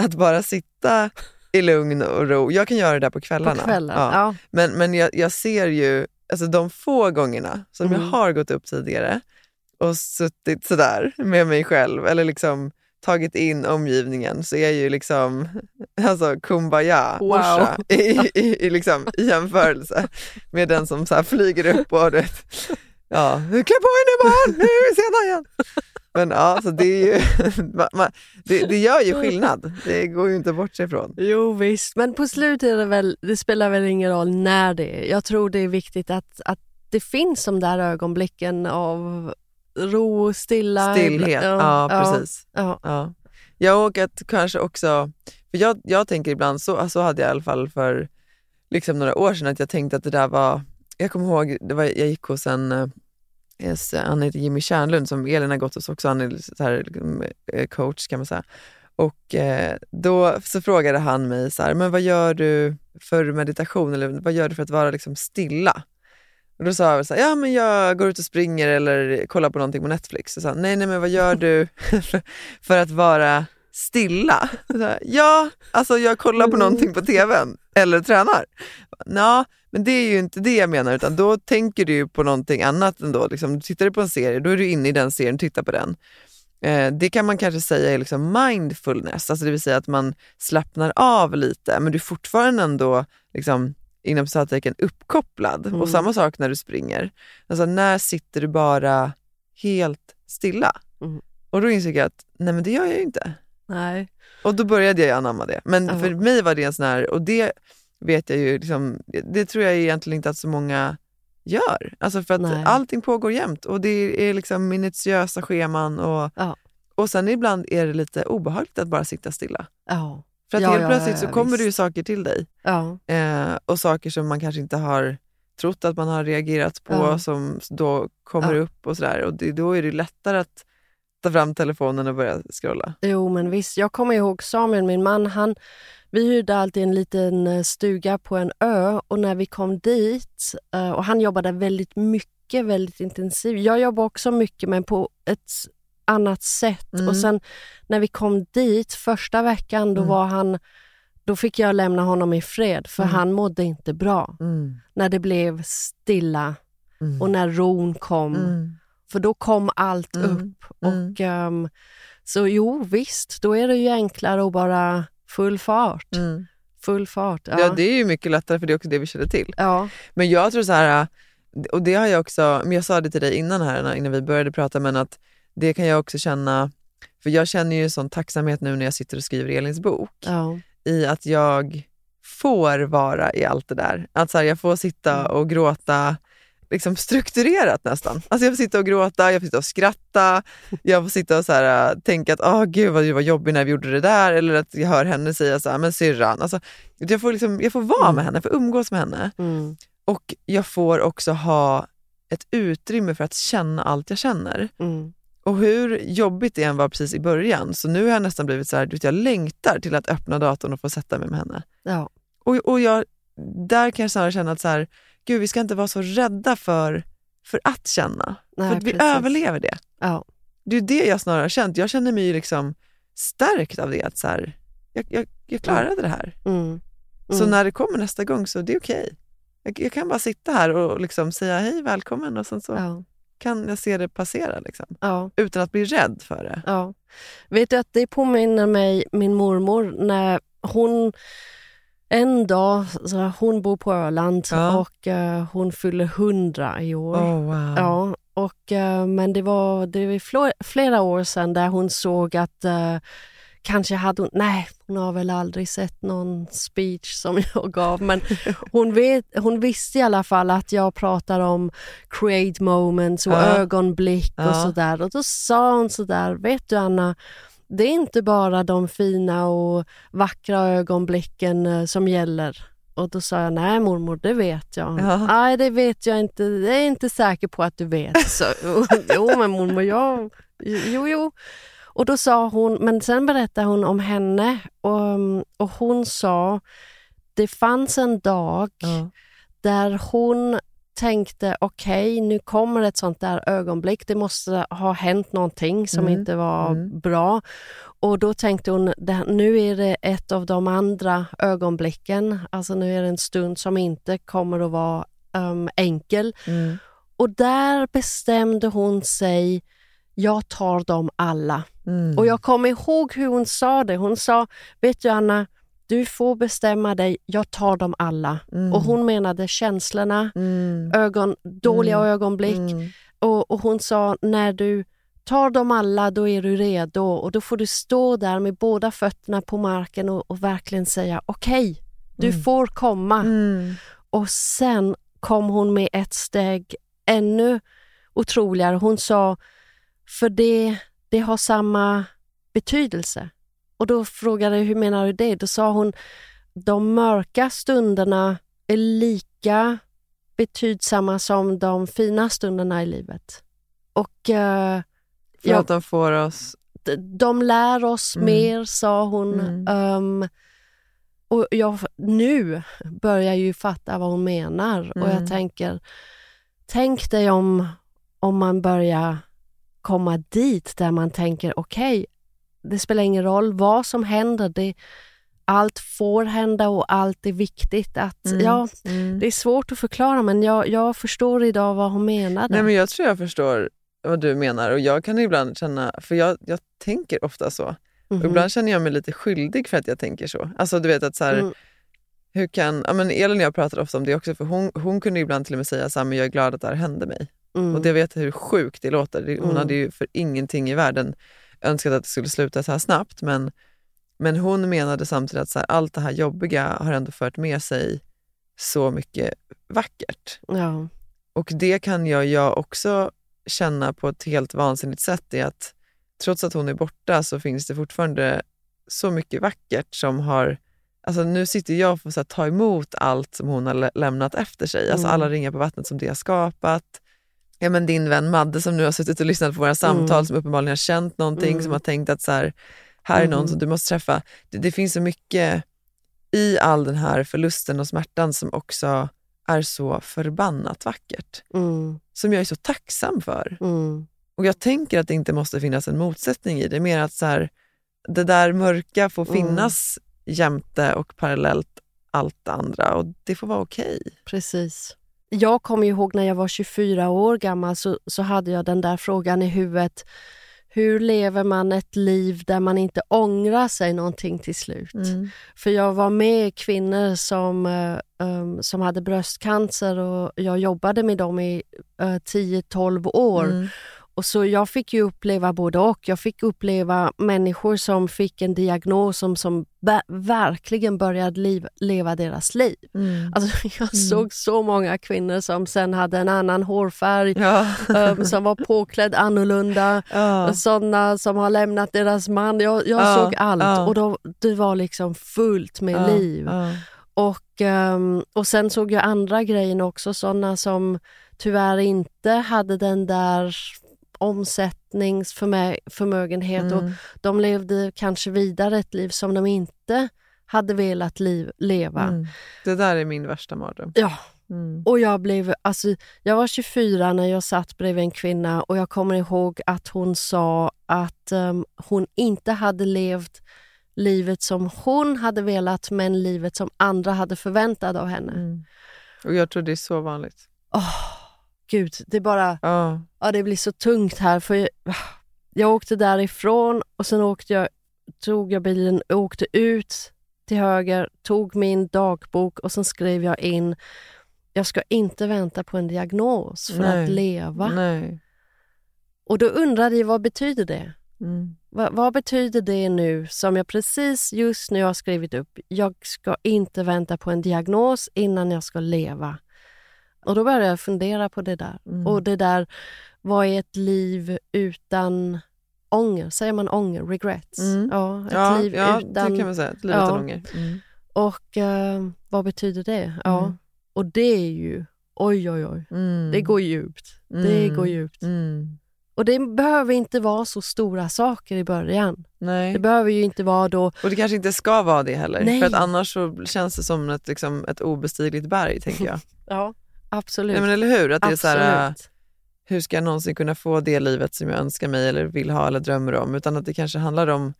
att bara sitta i lugn och ro, jag kan göra det där på kvällarna. På kvällen. Ja. Ja. Men, men jag, jag ser ju, alltså de få gångerna som jag Mm. har gått upp tidigare och suttit sådär med mig själv eller liksom tagit in omgivningen så är jag ju liksom alltså kumbaya Wow. morsa i, i, i, liksom, i jämförelse med den som så flyger upp och du vet, ja, klä på er nu barn, nu är vi sena igen. Men ja, så det, är ju, det, det gör ju skillnad, det går ju inte bort sig ifrån. Jo visst, men på slutet är det väl, det spelar väl ingen roll när det är. Jag tror det är viktigt att, att det finns de där ögonblicken av ro stilla. Stillhet, ja, precis. Ja, Ja. Jag och att kanske också, för jag, jag tänker ibland, så, så hade jag i alla fall för liksom några år sedan, att jag tänkte att det där var, jag kommer ihåg, det var, jag gick hos en, eh, yes, han heter Jimmy Kärnlund som Elin har gått hos också, han är så här, liksom, eh, coach kan man säga. Och eh, då så frågade han mig så här, men vad gör du för meditation eller vad gör du för att vara liksom stilla? Och då sa jag så här, ja men jag går ut och springer eller kollar på någonting på Netflix. Och så nej nej men vad gör du för, att vara stilla? Här, ja, alltså jag kollar på någonting på tvn eller tränar. Ja, men det är ju inte det jag menar utan då tänker du ju på någonting annat ändå. Liksom, tittar du på en serie, då är du inne i den serien och tittar på den. Eh, det kan man kanske säga är liksom mindfulness, alltså det vill säga att man slappnar av lite men du är fortfarande ändå liksom, inom citattecken uppkopplad. Mm. Och samma sak när du springer. Alltså när sitter du bara helt stilla? Mm. Och då insåg jag att nej men det gör jag ju inte. nej. Och då började jag anamma det. Men Ja. för mig var det en sån här, och det vet jag ju, liksom, det tror jag egentligen inte att så många gör. Alltså för att Nej. allting pågår jämt och det är liksom minutiösa scheman och, Ja. och sen ibland är det lite obehagligt att bara sitta stilla. Ja. För att Ja, helt plötsligt ja, så ja, kommer det ju visst. saker till dig. Eh, och saker som man kanske inte har trott att man har reagerat på som då kommer upp och sådär. Och det, då är det lättare att ta fram telefonen och börja scrolla. Jo, men visst. Jag kommer ihåg Samuel, min man, han, vi hyrde alltid en liten eh, stuga på en ö och när vi kom dit, eh, och han jobbade väldigt mycket, väldigt intensivt. Jag jobbar också mycket men på ett annat sätt. Mm. Och sen när vi kom dit första veckan, då Mm. var han då fick jag lämna honom i fred för Mm. han mådde inte bra. Mm. När det blev stilla Mm. och när ron kom. Mm. För då kom allt Mm. upp. Och, ehm, så jo, visst, då är det ju enklare att bara full fart. Mm. Full fart. Ja. Ja. det är ju mycket lättare för det är också det vi känner till. ja. Men jag tror så här, och det har jag också, men jag sa det till dig innan här innan vi började prata, men att det kan jag också känna, för jag känner ju sån tacksamhet nu när jag sitter och skriver Elins bok, ja. i att jag får vara i allt det där. Att så här, jag får sitta Mm. och gråta liksom strukturerat nästan. Alltså jag får sitta och gråta, jag får sitta och skratta, jag får sitta och så här, äh, tänka att oh, gud vad det var jobbigt när vi gjorde det där, eller att jag hör henne säga så här, men syrran. Alltså, jag, får liksom, jag får vara med henne, jag får umgås med henne. Mm. Och jag får också ha ett utrymme för att känna allt jag känner. Mm. Och hur jobbigt det än var precis i början, så nu har jag nästan blivit så här, jag längtar till att öppna datorn och få sätta mig med henne. Ja. Och, och jag, där kan jag snarare känna att så här, gud, vi ska inte vara så rädda för, för att känna. Nej, för att vi precis. överlever det. Ja. Det är det jag snarare har känt. Jag känner mig liksom stärkt av det. Att så här, jag, jag, jag klarade det här. Mm. Så Mm. när det kommer nästa gång så det är okej. Jag, jag kan bara sitta här och liksom säga hej, välkommen och sen så Ja. kan jag se det passera. Liksom, Ja. utan att bli rädd för det. Vet du att det påminner mig min mormor när hon en dag, så hon bor på Öland Ja. och eh, hon fyller hundra i år. Oh, wow. Ja, och, eh, men det var, det var flera år sedan där hon såg att eh, kanske hade hon, nej hon har väl aldrig sett någon speech som jag gav men hon, vet, hon visste i alla fall att jag pratar om create moments och Ja. ögonblick och Ja. sådär och då sa hon sådär, vet du Anna, det är inte bara de fina och vackra ögonblicken eh, som gäller. Och då sa jag, nej mormor, det vet jag. Ja. Nej, det vet jag inte. Det är inte säker på att du vet. Så, jo, men mormor, jag... Jo, jo. Och då sa hon, men sen berättade hon om henne och, och hon sa, det fanns en dag Ja. där hon tänkte, okej, nu kommer ett sånt där ögonblick. Det måste ha hänt någonting som Mm, inte var mm. bra. Och då tänkte hon, nu är det ett av de andra ögonblicken. Alltså nu är det en stund som inte kommer att vara um, enkel. Mm. Och där bestämde hon sig, jag tar dem alla. Mm. Och jag kommer ihåg hur hon sa det. Hon sa, vet du Anna, du får bestämma dig, jag tar dem alla. Mm. Och hon menade känslorna, Mm. ögon, dåliga Mm. ögonblick. Mm. Och, och hon sa, när du tar dem alla, då är du redo. Och då får du stå där med båda fötterna på marken och, och verkligen säga, okej, du Mm. får komma. Mm. Och sen kom hon med ett steg ännu otroligare. Hon sa, för det, det har samma betydelse. Och då frågade jag, hur menar du det? Då sa hon, de mörka stunderna är lika betydsamma som de fina stunderna i livet. Och eh, För Ja. att de får oss... d- de lär oss Mm. mer, sa hon. Mm. Ehm, och jag, nu börjar jag ju fatta vad hon menar. Och Mm. jag tänker, tänk dig om, om man börjar komma dit där man tänker, okej, det spelar ingen roll vad som händer. Det, allt får hända och allt är viktigt. Att, Mm. ja, Mm. det är svårt att förklara men jag, jag förstår idag vad hon menade. Nej, men jag tror jag förstår vad du menar och jag kan ibland känna, för jag, jag tänker ofta så. Och ibland känner jag mig lite skyldig för att jag tänker så. Alltså du vet att så här, Mm. hur kan, ja, men Elin och jag pratar ofta om det också för hon, hon kunde ibland till och med säga så här, men jag är glad att det här hände mig. Mm. Och det vet hur sjukt det låter. Hon Mm. hade ju för ingenting i världen önskat att det skulle sluta så här snabbt men, men hon menade samtidigt att så här, allt det här jobbiga har ändå fört med sig så mycket vackert. ja. Och det kan jag, jag också känna på ett helt vansinnigt sätt är att trots att hon är borta så finns det fortfarande så mycket vackert som har... Alltså nu sitter jag och får så här, ta emot allt som hon har lä- lämnat efter sig. Alltså Mm. alla ringar på vattnet som det har skapat. Ja, men din vän Madde som nu har suttit och lyssnat på våra samtal Mm. som uppenbarligen har känt någonting, Mm. som har tänkt att så här, här är någon Mm. som du måste träffa. Det, det finns så mycket i all den här förlusten och smärtan som också är så förbannat vackert. Mm. Som jag är så tacksam för. Mm. Och jag tänker att det inte måste finnas en motsättning i det. Mer att så här, det där mörka får Mm. finnas jämte och parallellt allt det andra och det får vara okej. Precis. Jag kommer ihåg när jag var 24 år gammal så, så hade jag den där frågan i huvudet. Hur lever man ett liv där man inte ångrar sig någonting till slut? Mm. För jag var med kvinnor som, eh, um, som hade bröstcancer och jag jobbade med dem i uh, 10-12 år. Mm. Och så jag fick ju uppleva både och. Jag fick uppleva människor som fick en diagnos som, som ver- verkligen började liv, leva deras liv. Mm. Alltså, jag såg så många kvinnor som sen hade en annan hårfärg, Ja. um, som var påklädd annorlunda, Ja. sådana som har lämnat deras man. Jag, jag Ja, såg allt och då, det var liksom fullt med liv. Och, ehm, och sen såg jag andra grejer också, sådana som tyvärr inte hade den där omsättningsförmögenhet och Mm. de levde kanske vidare ett liv som de inte hade velat liv, leva. Mm. Det där är min värsta mardröm. Ja, Mm. och jag blev, alltså, jag var 24 när jag satt bredvid en kvinna och jag kommer ihåg att hon sa att ehm, hon inte hade levt livet som hon hade velat men livet som andra hade förväntat av henne. Mm. Och jag tror det är så vanligt. Åh, Gud, det bara, Ja. ja, det blir så tungt här. För jag, jag åkte därifrån och sen åkte jag, tog jag bilen och åkte ut till höger, tog min dagbok och sen skrev jag in jag ska inte vänta på en diagnos för Nej. att leva. Nej. Och då undrade jag, vad betyder det? Mm. Va, vad betyder det nu som jag precis just nu har skrivit upp? Jag ska inte vänta på en diagnos innan jag ska leva. Och då började jag fundera på det där. Mm. Och det där, vad är ett liv utan ånger? Säger man ånger? Regrets? Mm. Ja, ett Ja, liv ja utan... det kan man säga. Ett liv Ja. utan ånger. Mm. Och eh, vad betyder det? Ja. Mm. Och det är ju, oj oj oj, Mm. det går djupt. Det Mm. går djupt. Och det behöver inte vara så stora saker i början. Nej. Det behöver ju inte vara då Och det kanske inte ska vara det heller. Nej. För att annars så känns det som ett, liksom, ett obestigligt berg, tänker jag. Ja, absolut. Nej, men eller hur? Att det är så här, äh, absolut. hur ska jag någonsin kunna få det livet som jag önskar mig eller vill ha eller drömmer om? Utan att det kanske handlar om,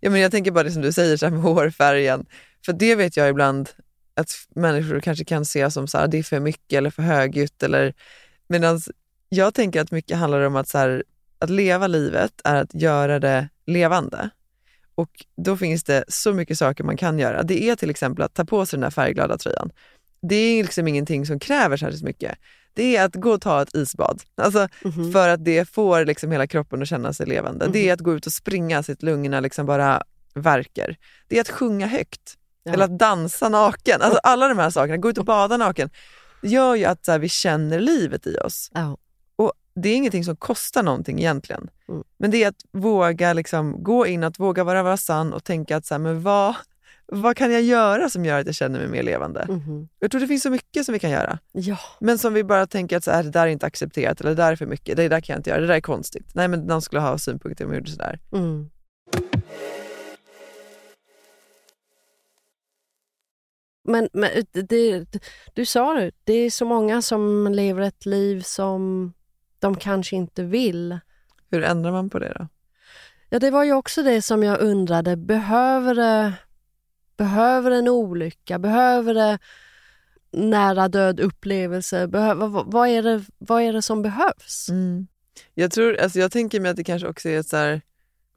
ja, men jag tänker bara det som du säger så här med hårfärgen. För det vet jag ibland att människor kanske kan se som så här, det är för mycket eller för högljutt. Eller, medan jag tänker att mycket handlar om att, så här, att leva livet är att göra det levande. Och då finns det så mycket saker man kan göra. Det är till exempel att ta på sig den här färgglada tröjan. Det är liksom ingenting som kräver särskilt mycket. Det är att gå och ta ett isbad. Alltså, Mhm. För att det får liksom hela kroppen att känna sig levande. Det är Mhm. att gå ut och springa så att lungorna liksom bara verkar. Det är att sjunga högt. Ja. Eller att dansa naken. Alltså alla de här sakerna, gå ut och bada naken. Gör ju att här, vi känner livet i oss. Ja. Och Det är ingenting som kostar någonting egentligen. Mm. Men det är att våga liksom, gå in, att våga vara, vara sann och tänka att så här, men vad, vad kan jag göra som gör att jag känner mig mer levande? Mhm. Jag tror det finns så mycket som vi kan göra. Ja. Men som vi bara tänker att så här, det där är inte accepterat eller det där är för mycket, det där kan jag inte göra, det där är konstigt. Nej men någon skulle ha synpunkter om jag gjorde sådär. Mm. Men, men det, du sa det, det är så många som lever ett liv som de kanske inte vill. Hur ändrar man på det då? Ja, det var ju också det som jag undrade. Behöver det, behöver en olycka? Behöver det nära död upplevelse? Behöver, vad, vad, är det, vad är det som behövs? Mm. Jag, tror, alltså jag tänker mig att det kanske också är så här,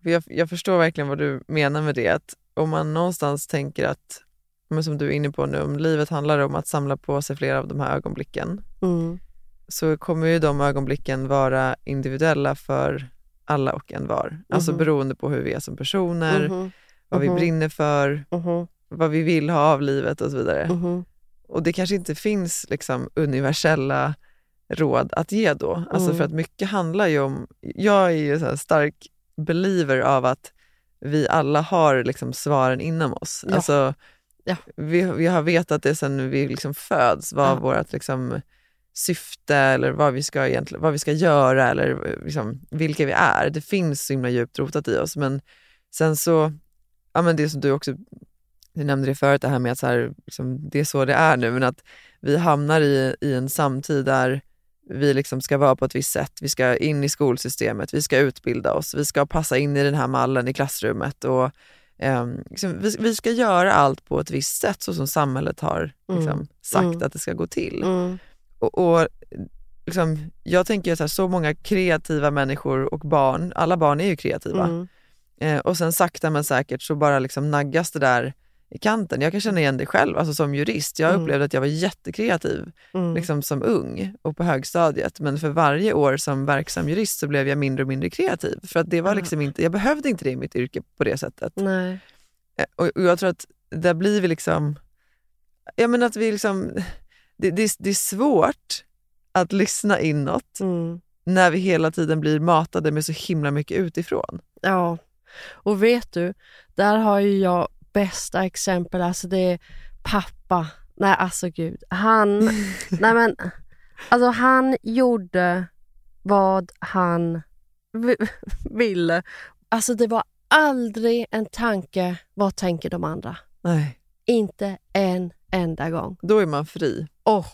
för jag, jag förstår verkligen vad du menar med det, att om man någonstans tänker att, men som du är inne på nu, om livet handlar om att samla på sig flera av de här ögonblicken, Mm. så kommer ju de ögonblicken vara individuella för alla och en var. Alltså Mhm. beroende på hur vi är som personer, Mhm. Vad vi Mhm. brinner för, Mhm. vad vi vill ha av livet och så vidare. Mhm. Och det kanske inte finns liksom universella råd att ge då. Alltså Mm. för att mycket handlar ju om, jag är ju så stark believer av att vi alla har liksom svaren inom oss. Ja. Alltså, Ja. vi, vi har vetat det sedan vi liksom föds, vad Ja. vårt liksom syfte eller vad vi ska, egentligen, vad vi ska göra eller liksom vilka vi är. Det finns så himla djupt rotat i oss. Men sen så, ja men det som du också du nämnde det förut, det här med att så här, liksom, det är så det är nu, men att vi hamnar i, i en samtid där vi liksom ska vara på ett visst sätt. Vi ska in i skolsystemet, vi ska utbilda oss, vi ska passa in i den här mallen i klassrummet och ehm, liksom, vi, vi ska göra allt på ett visst sätt så som samhället har liksom, sagt Mm. att det ska gå till. Mm. och, och liksom, jag tänker så här, så många kreativa människor och barn, alla barn är ju kreativa. Mm. Eh, och sen sakta men säkert så bara liksom naggas det där i kanten. Jag kan känna igen det själv, alltså som jurist. Jag Mm. upplevde att jag var jättekreativ Mm. liksom som ung och på högstadiet. Men för varje år som verksam jurist så blev jag mindre och mindre kreativ. För att det var Mm. liksom inte, jag behövde inte det i mitt yrke på det sättet. Nej. Eh, Och, och jag tror att där blir vi liksom... Jag menar att vi liksom... Det, det, är- det är svårt att lyssna inåt Mm. när vi hela tiden blir matade med så himla mycket utifrån. Ja, och vet du, där har ju jag bästa exempel. Alltså det är pappa. Nej, alltså gud. Han, nej men, alltså han gjorde vad han vi- ville. Alltså det var aldrig en tanke, vad tänker de andra? Nej. Inte en enda gång. Då är man fri. Åh,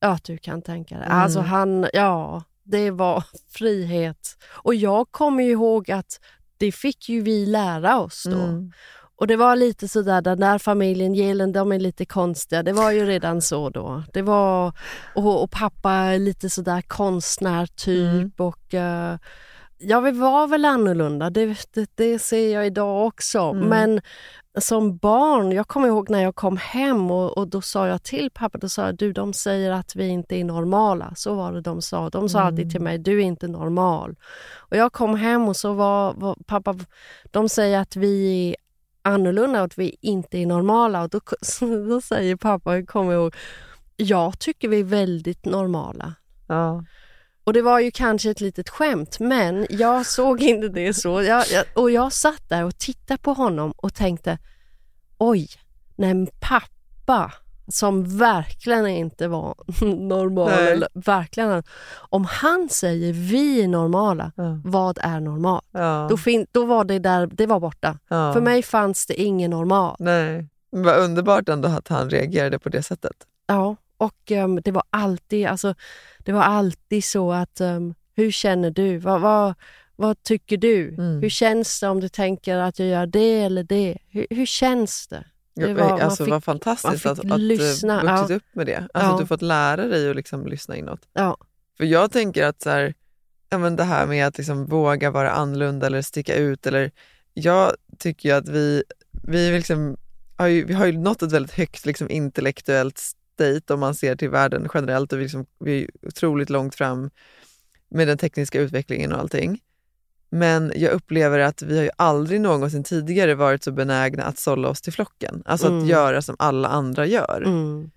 ja du kan tänka dig. Mm. Alltså han, ja, det var frihet. Och jag kommer ihåg att det fick ju vi lära oss då. Mm. Och det var lite sådär, den där familjen, Gelen, de är lite konstiga. Det var ju redan så då. Det var, och, och pappa är lite sådär konstnär typ Mm. och eh, ja, vi var väl annorlunda. Det, det, det ser jag idag också. Mm. Men som barn, jag kommer ihåg när jag kom hem och, och då sa jag till pappa, då sa jag, du de säger att vi inte är normala. Så var det de sa. De sa alltid till mig, du är inte normal. Och jag kom hem och så var, var pappa, de säger att vi är annorlunda och att vi inte är normala. Och då, då säger pappa, jag kommer ihåg, jag tycker vi är väldigt normala. Ja. Och det var ju kanske ett litet skämt, men jag såg inte det så. Jag, jag, och jag satt där och tittade på honom och tänkte, oj, när en pappa som verkligen inte var normal, Nej. eller, verkligen, om han säger vi är normala, Ja. vad är normalt? Ja. Då, fin, då var det där, det var borta. ja. För mig fanns det ingen normal. Nej. Vad underbart ändå att han reagerade på det sättet. Ja, och ehm, det var alltid, alltså, det var alltid så att um, hur känner du? Vad, vad, vad tycker du? Mm. Hur känns det om du tänker att jag gör det eller det? Hur, hur känns det? Det var- man alltså fick- vad fantastiskt att, att lyssna, du vuxit ja. upp med det. Alltså Ja. att du fått lära dig att liksom lyssna inåt. Ja, För jag tänker att så här, ja, men det här med att liksom våga vara annorlunda eller sticka ut. Eller, jag tycker ju att vi, vi, liksom, har ju, vi har ju nått ett väldigt högt liksom, intellektuellt state om man ser till världen generellt. Och vi, liksom, vi är otroligt långt fram med den tekniska utvecklingen och allting. Men jag upplever att vi har ju aldrig någonsin tidigare varit så benägna att sålla oss till flocken. Alltså Mm. att göra som alla andra gör. mm.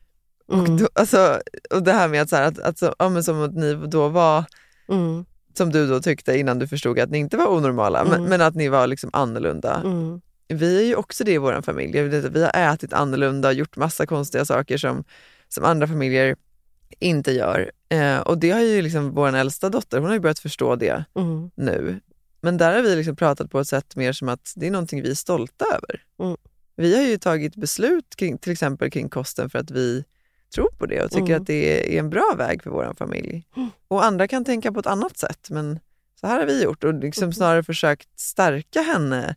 Och, Mm. då, alltså, och det här med att, så här, att, att så, ja, men som att ni då var Mm. som du då tyckte innan du förstod att ni inte var onormala, men, Mm. men att ni var liksom annorlunda. Mm. Vi är ju också det i vår familj. Vi har ätit annorlunda, gjort massa konstiga saker som, som andra familjer inte gör. Eh, och det har ju liksom vår äldsta dotter, hon har ju börjat förstå det Mm. nu. Men där har vi liksom pratat på ett sätt mer som att det är någonting vi är stolta över. Mm. Vi har ju tagit beslut kring, till exempel kring kosten för att vi tror på det och tycker Mm. att det är en bra väg för vår familj. Och andra kan tänka på ett annat sätt, men så här har vi gjort och liksom Mm. snarare försökt stärka henne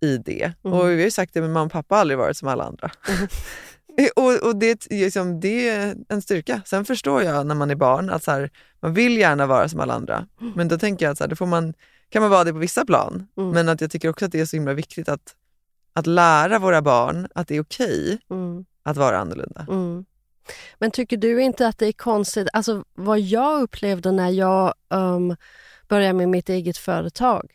i det. Mm. Och vi har ju sagt det, men mamma och pappa har aldrig varit som alla andra. och och det, är liksom, det är en styrka. Sen förstår jag när man är barn att så här, man vill gärna vara som alla andra. Men då tänker jag att så här, då får man, kan man vara det på vissa plan. Mm. Men att jag tycker också att det är så himla viktigt att, att lära våra barn att det är okej Mm. att vara annorlunda. Mm. Men tycker du inte att det är konstigt, alltså vad jag upplevde när jag um, började med mitt eget företag,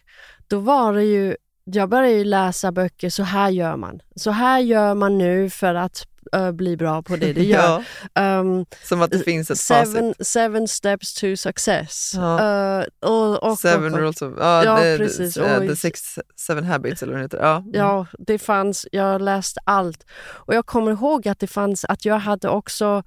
då var det ju, jag började ju läsa böcker, så här gör man. Så här gör man nu för att uh, bli bra på det du gör. Ja, Um, som att det finns ett seven, facit. seven steps to success. Ja. Uh, och, och, Seven och, rules of... Ja, Ja, the, precis. Oj. the six, seven habits eller vad det heter. Ja. Mm. Ja, det fanns, jag läste allt. Och jag kommer ihåg att det fanns, att jag hade också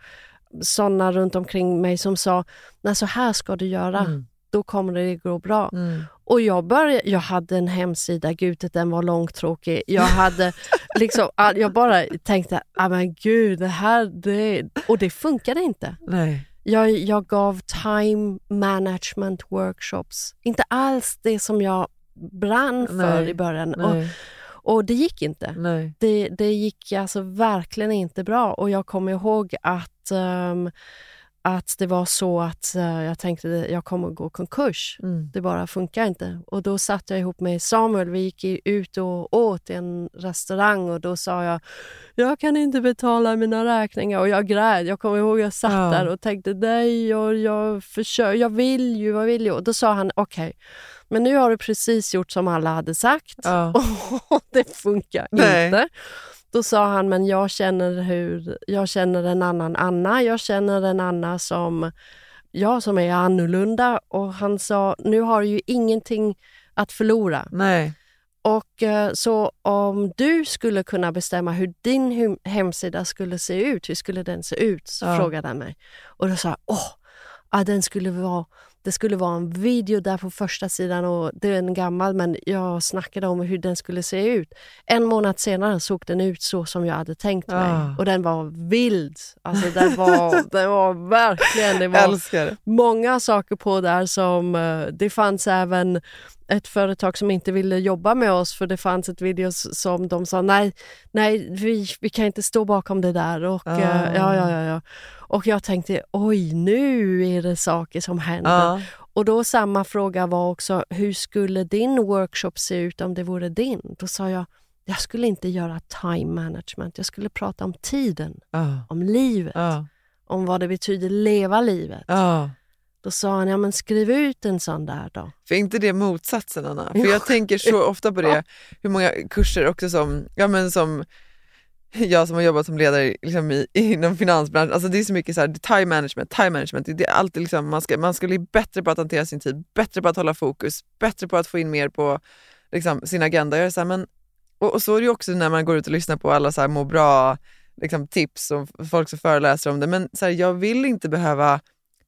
sådana runt omkring mig som sa, nej så här ska du göra, Mm. då kommer det gå bra. Mm. Och jag, började, jag hade en hemsida, gud den var långtråkig. Jag hade liksom, jag bara tänkte, ah, men gud, det här, det... Och det funkade inte. Nej. Jag, jag gav time management workshops. Inte alls det som jag brann för Nej, i början. Och, Nej. och det gick inte. Nej. Det, det gick alltså verkligen inte bra och jag kommer ihåg att ehm, att det var så att eh, jag tänkte att jag kommer att gå konkurs. Mm. Det bara funkar inte. Och då satt jag ihop med Samuel. Vi gick ut och åt i en restaurang och då sa jag, jag kan inte betala mina räkningar. Och jag grät. Jag kommer ihåg jag satt Ja. där och tänkte, nej, jag, jag, försöker, jag vill ju, jag vill ju. Och då sa han, okej, men nu har du precis gjort som alla hade sagt. Ja. Och det funkar Nej. inte. Då sa han, men jag känner, hur, jag känner en annan Anna. Jag känner en Anna som, jag som är annorlunda. Och han sa, nu har du ju ingenting att förlora. Nej. Och eh, så om du skulle kunna bestämma hur din hemsida skulle se ut, hur skulle den se ut? Så Ja. frågade han mig. Och då sa jag, åh, ah, den skulle vara, det skulle vara en video där på första sidan och det är en gammal men jag snackade om hur den skulle se ut. En månad senare såg den ut så som jag hade tänkt mig Ah. och den var vild. Alltså den var, den var verkligen, det var Älskar många saker på där som, eh, det fanns även ett företag som inte ville jobba med oss för det fanns ett video som de sa nej, nej vi, vi kan inte stå bakom det där. Och, Ah. eh, ja, ja, ja, och jag tänkte oj nu är det saker som händer. Ja. Och då samma fråga var också hur skulle din workshop se ut om det vore din? Då sa jag jag skulle inte göra time management, jag skulle prata om tiden, Ja. om livet, om vad det betyder leva livet. Då sa han, ja men skriv ut en sån där då. För inte det motsatsen Anna? För Ja. jag tänker så ofta på det, hur många kurser också som, ja men som jag som har jobbat som ledare liksom i, inom finansbranschen, alltså det är så mycket så här, time management, time management, det är alltid liksom, man, ska, man ska bli bättre på att hantera sin tid, bättre på att hålla fokus, bättre på att få in mer på liksom, sin agenda. Jag är så här, men, och, och så är det ju också när man går ut och lyssnar på alla så här, må bra liksom, tips och folk som föreläser om det, men så här, jag vill inte behöva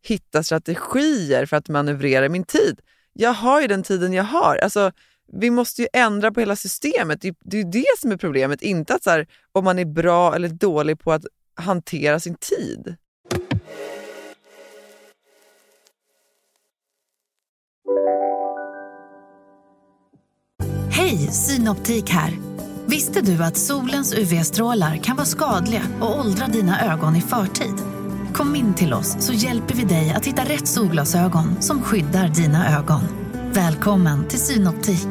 hitta strategier för att manövrera min tid. Jag har ju den tiden jag har. Alltså, vi måste ju ändra på hela systemet. Det, det är ju det som är problemet, inte att så här, om man är bra eller dålig på att hantera sin tid. Hej, Synoptik här. Visste du att solens UV-strålar kan vara skadliga och åldra dina ögon i förtid? Kom in till oss så hjälper vi dig att hitta rätt solglasögon som skyddar dina ögon. Välkommen till Synoptik.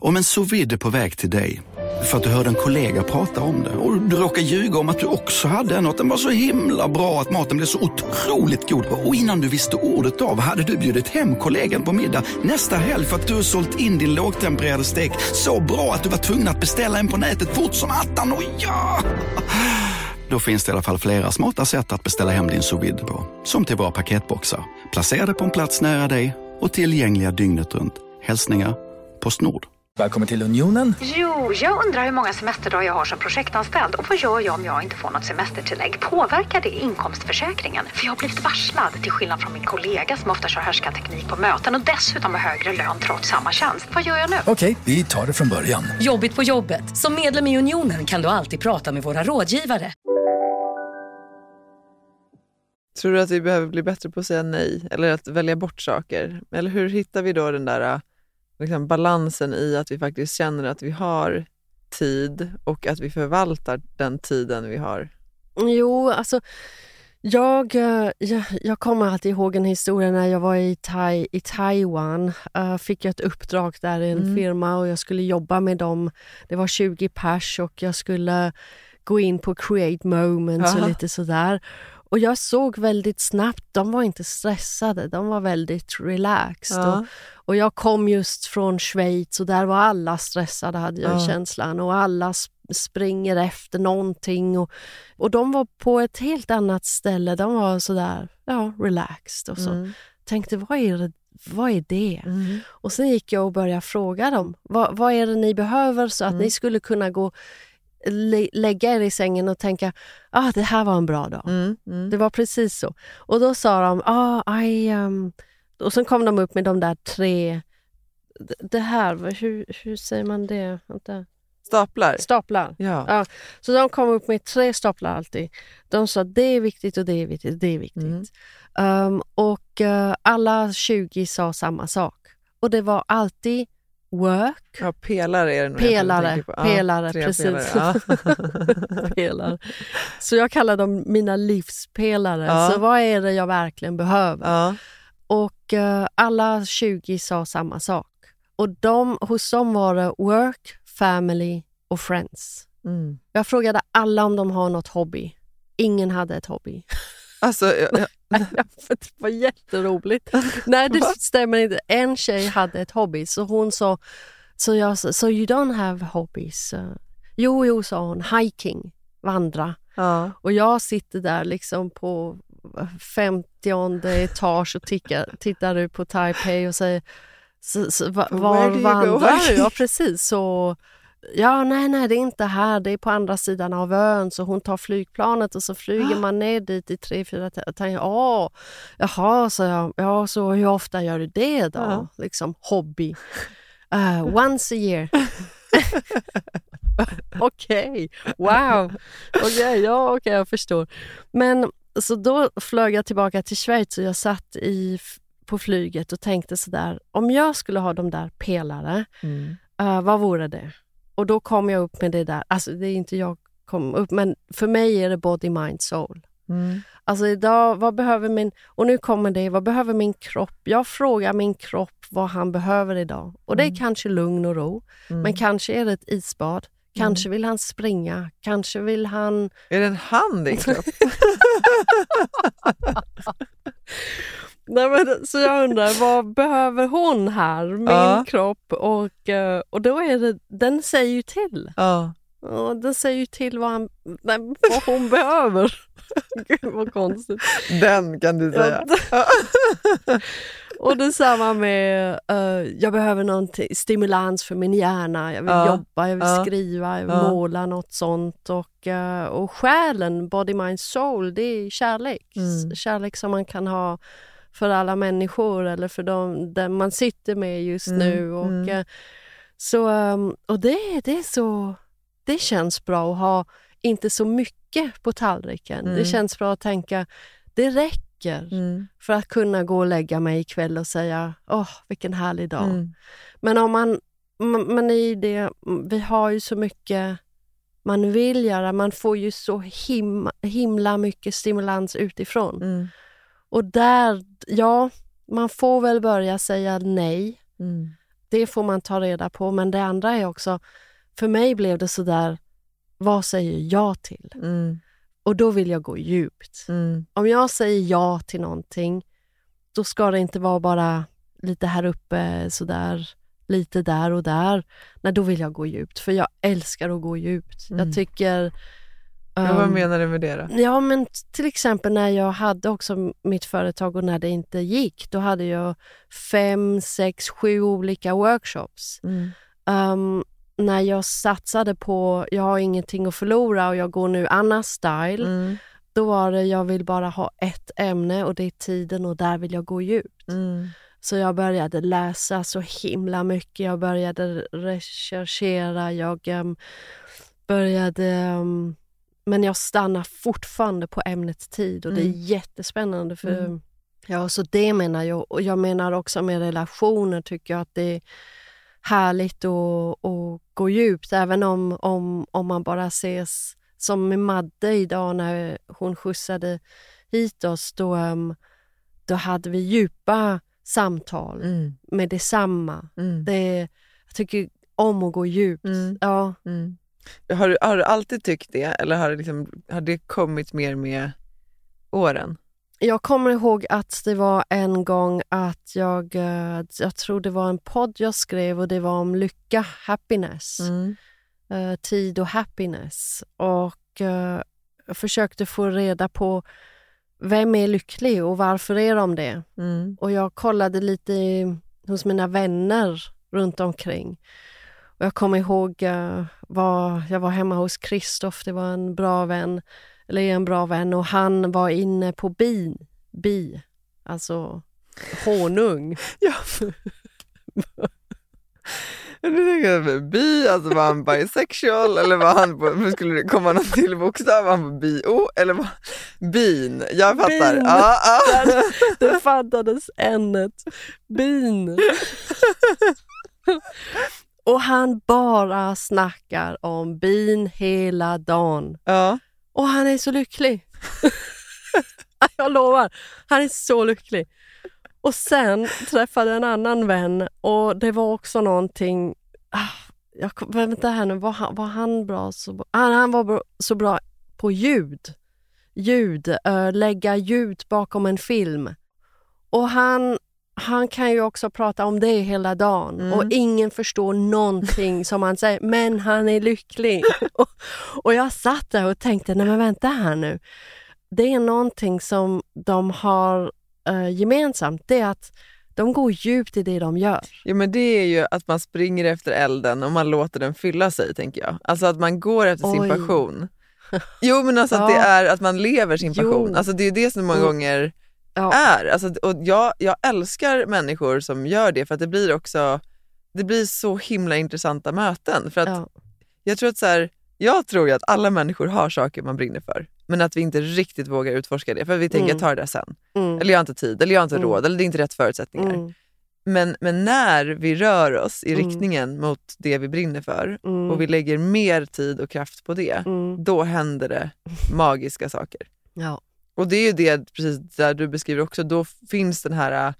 Om en sous vide är på väg till dig för att du hörde en kollega prata om det och du råkade ljuga om att du också hade en och att den var så himla bra att maten blev så otroligt god och innan du visste ordet av hade du bjudit hem kollegan på middag nästa helg för att du sålt in din lågtempererade stek så bra att du var tvungen att beställa en på nätet fort som attan. Och ja! Då finns det i alla fall flera smarta sätt att beställa hem din sous på. Som till våra paketboxar, placerade på en plats nära dig och tillgängliga dygnet runt. Hälsningar Postnord. Välkommen till Unionen. Jo, jag undrar hur många semesterdagar jag har som projektanställd och vad gör jag om jag inte får något semestertillägg? Påverkar det inkomstförsäkringen? För jag har blivit varslad, till skillnad från min kollega som ofta kör härskarteknik på möten och dessutom har högre lön trots samma tjänst. Vad gör jag nu? Okej, vi tar det från början. Jobbigt på jobbet. Som medlem i Unionen kan du alltid prata med våra rådgivare. Tror du att vi behöver bli bättre på att säga nej eller att välja bort saker? Eller hur hittar vi då den där liksom, balansen i att vi faktiskt känner att vi har tid och att vi förvaltar den tiden vi har? Jo, alltså jag, eh, jag, jag kommer alltid ihåg en historia när jag var i, tai, i Taiwan. Uh, fick jag ett uppdrag där i en Mm. firma och jag skulle jobba med dem. Det var 20 pers och jag skulle gå in på create moments Aha. och lite sådär. Och jag såg väldigt snabbt, de var inte stressade, de var väldigt relaxed. Ja. Och, och jag kom just från Schweiz och där var alla stressade hade jag Ja. känslan och alla sp- springer efter någonting. Och, och de var på ett helt annat ställe, de var sådär ja, relaxed och så. Mm. Tänkte vad är det? Vad är det? Mm. Och sen gick jag och började fråga dem. Vad, vad är det ni behöver så att Mm. ni skulle kunna gå lä- lägga er i sängen och tänka ah, det här var en bra dag. Mm. Mm. Det var precis så. Och då sa de, ah, I, um... och sen kom de upp med de där tre, det- här, hur, hur säger man det? Vänta. Staplar? Staplar. Ja. Ja, så de kom upp med tre staplar alltid. De sa det är viktigt och det är viktigt, det är viktigt. Mm. Um, och eh, alla 20 sa samma sak. Och det var alltid work. Ja, pelare är det nog Pelare, på. Ja, pelare, precis. pelare, ja. pelare. Så jag kallar dem mina livspelare. Ja. Så vad är det jag verkligen behöver? Och eh, alla 20 sa samma sak. Och de, hos dem var det work, family och friends. Mm. Jag frågade alla om de har något hobby. Ingen hade ett hobby. Alltså, jag, jag, det var jätteroligt. Nej, det stämmer inte. En tjej hade ett hobby, så hon sa så jag sa, so you don't have hobbies? Uh, jo, jo, sa hon. Hiking, vandra. ja. Och jag sitter där liksom på 50 etage och tickar, tittar ut på Taipei och säger så, så, var vandrar du? Ja, precis. Så, ja, nej, nej, det är inte här. Det är på andra sidan av ön. Så hon tar flygplanet och så flyger man ner dit i tre, fyra timmar. Ja, jaha, så jag. Ja, så hur ofta gör du det då? Ja. Liksom hobby. Uh, once a year. Okej, wow. Okej, ja, okej, jag förstår. Men så då flög jag tillbaka till Schweiz och jag satt i, på flyget och tänkte sådär, om jag skulle ha de där pelare, Mm. eh, vad vore det? Och då kom jag upp med det där, alltså det är inte jag kom upp, men för mig är det body, mind, soul. Mm. Alltså idag, vad behöver min... Och nu kommer det, vad behöver min kropp? Jag frågar min kropp vad han behöver idag. Och det är Mm. kanske lugn och ro, Mm. men kanske är det ett isbad. Kanske vill han springa, kanske vill han... Är det en hand i kropp? Nej, men, så jag undrar, vad behöver hon här? Min Ja. kropp. Och, eh, och då är det, den säger ju till. ja. Ja, den säger ju till vad, han, nej, vad hon behöver. Gud vad konstigt. Den kan du säga. Ja, Och detsamma med, eh, jag behöver någon stimulans för min hjärna. Jag vill Ja. jobba, jag vill skriva, jag vill måla något sånt. Och, eh, och själen, body, mind, soul, det är kärlek. Mm. Kärlek som man kan ha för alla människor eller för dem den man sitter med just Mm, nu. Och, mm. eh, så, ehm, och det, det är så... Det känns bra att ha inte så mycket på tallriken. Det Mm. känns bra att tänka, det räcker Mm. för att kunna gå och lägga mig ikväll och säga åh, vilken härlig dag. Mm. Men om man, men i det, vi har ju så mycket man vill göra, man får ju så him, himla mycket stimulans utifrån. Mm. Och där, ja, man får väl börja säga nej. Mm. Det får man ta reda på, men det andra är också, för mig blev det sådär, vad säger jag till? Mm. Och då vill jag gå djupt. Mm. Om jag säger ja till någonting, då ska det inte vara bara lite här uppe, sådär, lite där och där. Nej, då vill jag gå djupt, för jag älskar att gå djupt. Mm. Jag tycker... Ja, vad ehm, menar du med det då? Ja, men till exempel när jag hade också mitt företag och när det inte gick, då hade jag fem, sex, sju olika workshops. Mm. Ehm, när jag satsade på, jag har ingenting att förlora och jag går nu Anna style, Mm. då var det, jag vill bara ha ett ämne och det är tiden och där vill jag gå djupt. Mm. Så jag började läsa så himla mycket, jag började recherchera, jag ehm, började... ehm, men jag stannar fortfarande på ämnet tid och det är Mm. jättespännande. för Mm. Ja, så det menar jag. Och jag menar också med relationer tycker jag att det är härligt att, att gå djupt, även om, om, om man bara ses som med Madde idag när hon skjutsade hit oss. Då, ehm, då hade vi djupa samtal Mm. med detsamma. Mm. Det, jag tycker om att gå djupt. Mm. Ja. Mm. Har, du, har du alltid tyckt det eller har det, liksom, har det kommit mer med åren? Jag kommer ihåg att det var en gång att jag, eh, jag tror det var en podd jag skrev och det var om lycka, happiness. Mm. eh, tid och happiness. Och eh, jag försökte få reda på vem är lycklig och varför är de det? Mm. Och jag kollade lite hos mina vänner runt omkring. Och jag kommer ihåg, uh, var, jag var hemma hos Kristoff, det var en bra vän, eller en bra vän, och han var inne på bin, bi, alltså honung. Ja. Du tänker bi, alltså var han bisexual eller var han på, skulle det komma någon till bokstav? Var han på bio eller var bin? Jag fattar. Bin. Ja, ja. Där, det fattades n Bin. och han bara snackar om bin hela dagen. Ja. Och han är så lycklig. jag lovar, han är så lycklig. Och sen träffade jag en annan vän och det var också någonting, ah, jag vänta här nu, var han, var han bra så, han, han var bra, så bra på ljud. Ljud, eh, lägga ljud bakom en film. Och han, han kan ju också prata om det hela dagen Mm. och ingen förstår någonting som han säger, men han är lycklig. och, och jag satt där och tänkte, nej men vänta här nu. Det är någonting som de har eh, gemensamt, det är att de går djupt i det de gör. Ja, men det är ju att man springer efter elden och man låter den fylla sig, tänker jag. Alltså att man går efter sin Oj. passion. Jo, men alltså att det Ja. är att man lever sin passion. Jo. Alltså det är det som många Mm. gånger Ja. är. Alltså, och jag, jag älskar människor som gör det för att det blir också det blir så himla intressanta möten. För att Ja. Jag tror att så här, jag tror ju att alla människor har saker man brinner för. Men att vi inte riktigt vågar utforska det. För vi tänker Mm. jag tar det där sen. Mm. Eller jag har inte tid, eller jag har inte Mm. råd, eller det är inte rätt förutsättningar. Mm. Men, men när vi rör oss i Mm. riktningen mot det vi brinner för Mm. och vi lägger mer tid och kraft på det, Mm. då händer det magiska saker. Ja. Och det är ju det precis där du beskriver också, då finns den här,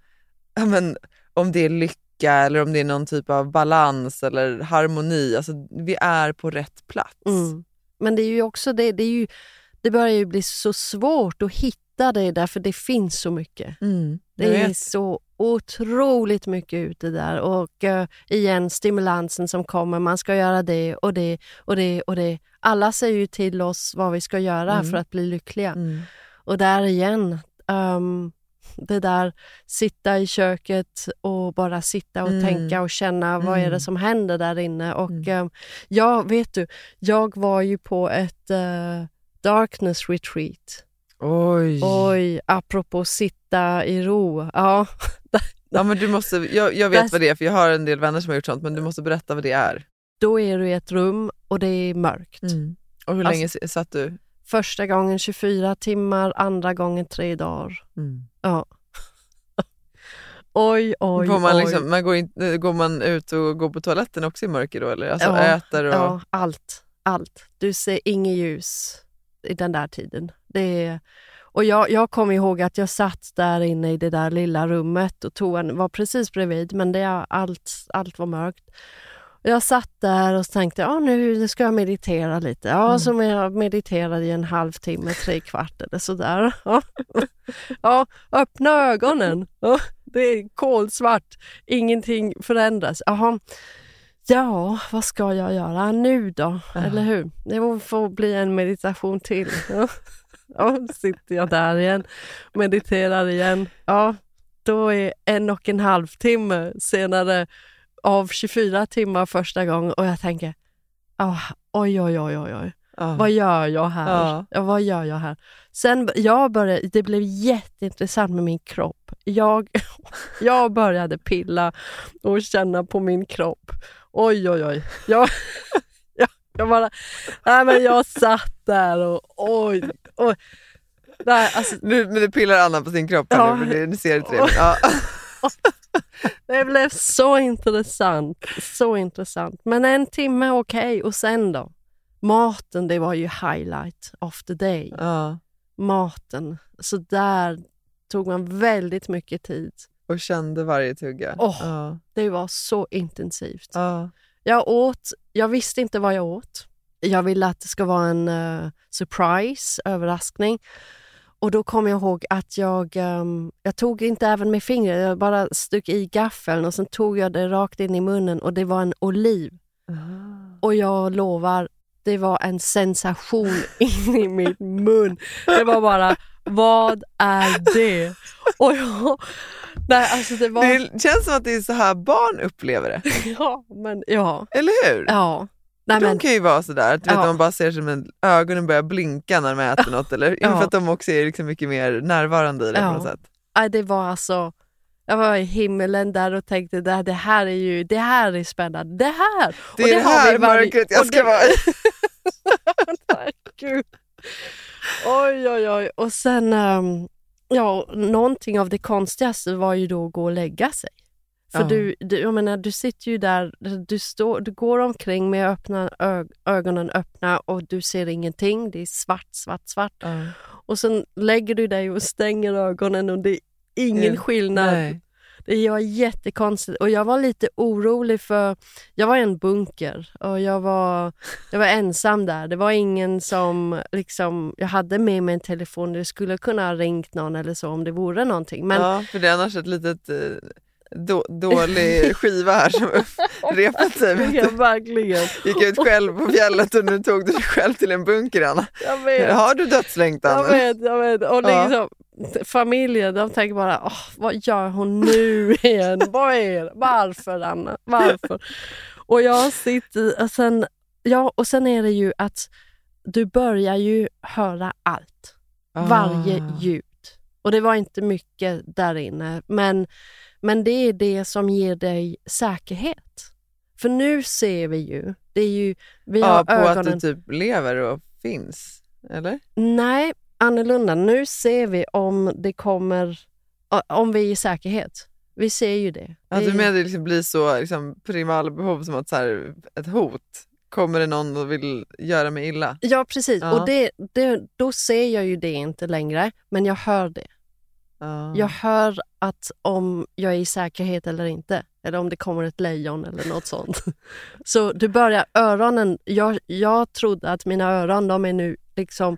äh, men, om det är lycka eller om det är någon typ av balans eller harmoni, alltså vi är på rätt plats. Mm. Men det är ju också det, det, är ju, det börjar ju bli så svårt att hitta det därför det finns så mycket. Mm, Det är så otroligt mycket ute där och eh, igen stimulansen som kommer, man ska göra det och det och det och det. Alla säger ju till oss vad vi ska göra Mm. för att bli lyckliga. Mm. Och där igen, ehm, det där sitta i köket och bara sitta och Mm. tänka och känna vad är Mm. det som händer där inne. Och ehm, ja, vet du, jag var ju på ett eh, darkness retreat. Oj. Oj, apropå sitta i ro. Ja, Ja, men du måste, jag, jag vet vad det är för jag har en del vänner som har gjort sånt men du måste berätta vad det är. då är du i ett rum och det är mörkt. Och hur Alltså- länge satt du? Första gången 24 timmar, andra gången tre dagar. Mm. Ja. oj, oj, Får man, oj. liksom, man går, in, går man ut och går på toaletten också i mörker då eller? Alltså Ja, äter och... Ja, allt. Allt. Du ser inget ljus i den där tiden. Det är, och jag, jag kommer ihåg att jag satt där inne i det där lilla rummet och toan var precis bredvid men det, allt, allt var mörkt. Jag satt där och tänkte ja, nu, nu ska jag meditera lite. Ja, Mm. så jag mediterade i en halvtimme, tre kvart eller sådär. Ja. ja, öppna ögonen. Ja, det är kolsvart. Ingenting förändras. Jaha. Ja, vad ska jag göra nu då? Eller hur? Det får bli en meditation till. Ja. Ja, sitter jag där igen, mediterar igen. Ja, då är en och en halv timme senare av 24 timmar första gången och jag tänker, ah, oj, oj, oj, oj, oj. Ja. Vad gör jag här? Ja. Ja. vad gör jag här? Sen jag började, det blev jätteintressant med min kropp. Jag, jag började pilla och känna på min kropp. Oj, oj, oj. Jag, jag, jag bara, nej men jag satt där och oj, oj. Nej, alltså, Nu, men det pillar Anna på sin kropp här Ja. nu, för det, ni ser det trevligt. Ja. det blev så intressant, så intressant. Men en timme okej, och sen då? Maten, det var ju highlight of the day. Ja. Maten, så där tog man väldigt mycket tid. Och kände varje tugga. Åh. Ja. Det var så intensivt. Ja. Jag åt, jag visste inte vad jag åt. Jag ville att det ska vara en eh, surprise, överraskning. Och då kom jag ihåg att jag, ehm, jag tog inte även med fingret, jag bara stack i gaffeln och sen tog jag det rakt in i munnen och det var en oliv. Och jag lovar, det var en sensation in i min mun. Det var bara, vad är det? Och jag, nej, alltså det var... Det känns som att det är så här barn upplever det. Ja, men ja. Eller hur? Ja. Nej, de men, kan ju vara sådär, att du vet, Ja. man bara ser som en, ögonen börjar blinka när de äter något. Eller, Ja. För att de också är liksom mycket mer närvarande i det Ja. på något sätt. nej, det var alltså... Jag var i himmelen där och tänkte det, det här är ju det här är spännande. Det här! Det Och är det har här varje- mörkret jag och ska det- vara i. Gud. Oj, oj, oj. Och sen, ehm, ja, någonting av det konstigaste var ju då att gå och lägga sig. För Ja. du, du, jag menar, du sitter ju där, du, står, du går omkring med öppna, ögonen öppna och du ser ingenting. Det är svart, svart, svart. Och sen lägger du dig och stänger ögonen och det är ingen Ja, skillnad. nej. Det var jättekonstigt och jag var lite orolig för jag var i en bunker och jag var, jag var ensam där. Det var ingen som liksom, jag hade med mig en telefon. Det skulle kunna ha ringt någon eller så om det vore någonting. Men ja, för det är annars ett litet eh, då, dålig skiva här som repat sig. Ja, verkligen. Gick ut själv på fjället och nu tog du dig själv till en bunker Anna. Jag vet. Har du dödslängtan? Jag vet, jag vet. Och Ja. liksom, familjen de tänker bara, Åh, vad gör hon nu igen? vad är det? Varför Anna? Varför? och jag sitter och sen, ja, och sen är det ju att du börjar ju höra allt. Ah. Varje ljud. Och det var inte mycket där inne, men, men det är det som ger dig säkerhet. För nu ser vi ju, det är ju, vi ja, har på ögonen... att du typ lever och finns, eller? Nej, annorlunda. Nu ser vi om det kommer, om vi är i säkerhet. Vi ser ju det. Att Vi- du menar det liksom blir så liksom, primalbehov som att så här, ett hot. Kommer det någon och vill göra mig illa? Ja, precis. Ja. Och det, det, då ser jag ju det inte längre, men jag hör det. Ja. Jag hör att om jag är i säkerhet eller inte. Eller om det kommer ett lejon eller något sånt. Så du börjar, öronen, jag, jag trodde att mina öron de är nu liksom